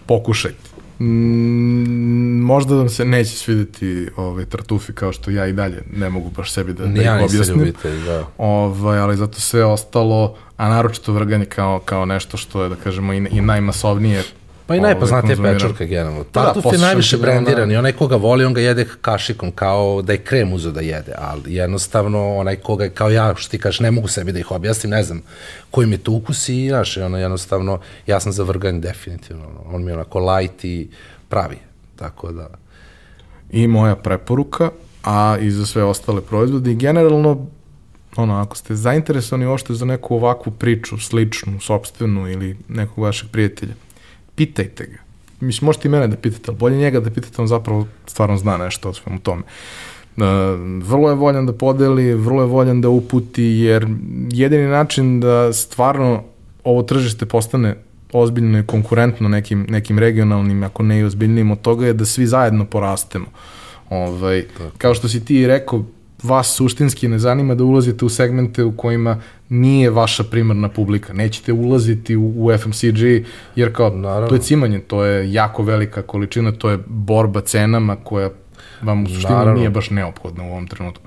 pokušajte. Mm, možda vam se neće svideti ovaj, tartufi kao što ja i dalje ne mogu baš sebi da, da ja ih objasnim. Ljubitelj, da. Ovaj, ali zato sve ostalo, a naročito vrganje kao, kao nešto što je, da kažemo, i, i najmasovnije Pa i najpoznatije pečurka generalno. Tartuf da, je najviše brendiran i onaj koga voli, on ga jede kašikom, kao da je krem uzo da jede, ali jednostavno onaj koga, kao ja, što ti kažeš, ne mogu sebi da ih objasnim, ne znam koji mi je to ukus i, znaš, ono, jednostavno, ja sam za vrganje definitivno, on mi je onako light i pravi, tako da... I moja preporuka, a i za sve ostale proizvode i generalno ono, ako ste zainteresovani ošte za neku ovakvu priču, sličnu, sobstvenu ili nekog vašeg prijatelja, pitajte ga. Mislim, možete i mene da pitate, ali bolje njega da pitate, on zapravo stvarno zna nešto o svemu tome. Uh, vrlo je voljan da podeli, vrlo je voljan da uputi, jer jedini način da stvarno ovo tržište postane ozbiljno i konkurentno nekim, nekim regionalnim, ako ne i ozbiljnim od toga je da svi zajedno porastemo. Ovaj, kao što si ti rekao, vas suštinski ne zanima da ulazite u segmente u kojima nije vaša primarna publika. Nećete ulaziti u, u FMCG, jer kao, Naravno. to je cimanje, to je jako velika količina, to je borba cenama koja vam u suštini Naravno. nije baš neophodna u ovom trenutku.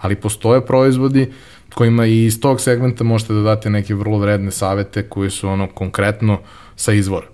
ali postoje proizvodi kojima i iz tog segmenta možete da date neke vrlo vredne savete koji su ono konkretno sa izvora.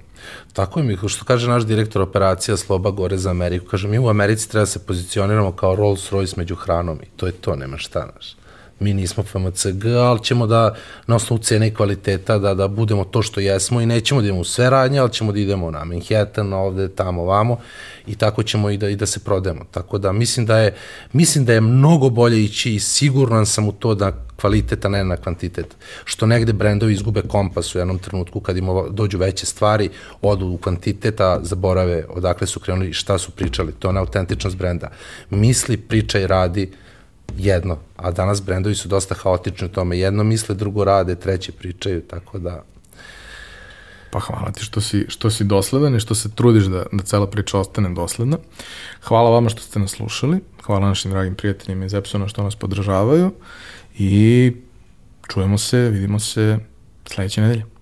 Tako je mi, što kaže naš direktor operacija Sloba Gore za Ameriku, kaže mi u Americi treba da se pozicioniramo kao Rolls Royce među hranom i to je to, nema šta naš mi nismo FMCG, ali ćemo da na osnovu cene i kvaliteta da, da budemo to što jesmo i nećemo da idemo u sve radnje, ali ćemo da idemo na Manhattan, ovde, tamo, vamo i tako ćemo i da, i da se prodajemo. Tako da mislim da je, mislim da je mnogo bolje ići i siguran sam u to da kvaliteta, ne na kvantitet. Što negde brendovi izgube kompas u jednom trenutku kad im dođu veće stvari, odu u kvantiteta, zaborave odakle su krenuli i šta su pričali. To je ona autentičnost brenda. Misli, priča i radi, jedno, a danas brendovi su dosta haotični u tome, jedno misle, drugo rade, treće pričaju, tako da... Pa hvala ti što si, što si dosledan i što se trudiš da, da cela priča ostane dosledna. Hvala vama što ste nas slušali, hvala našim dragim prijateljima iz Epsona što nas podržavaju i čujemo se, vidimo se sledeće nedelje.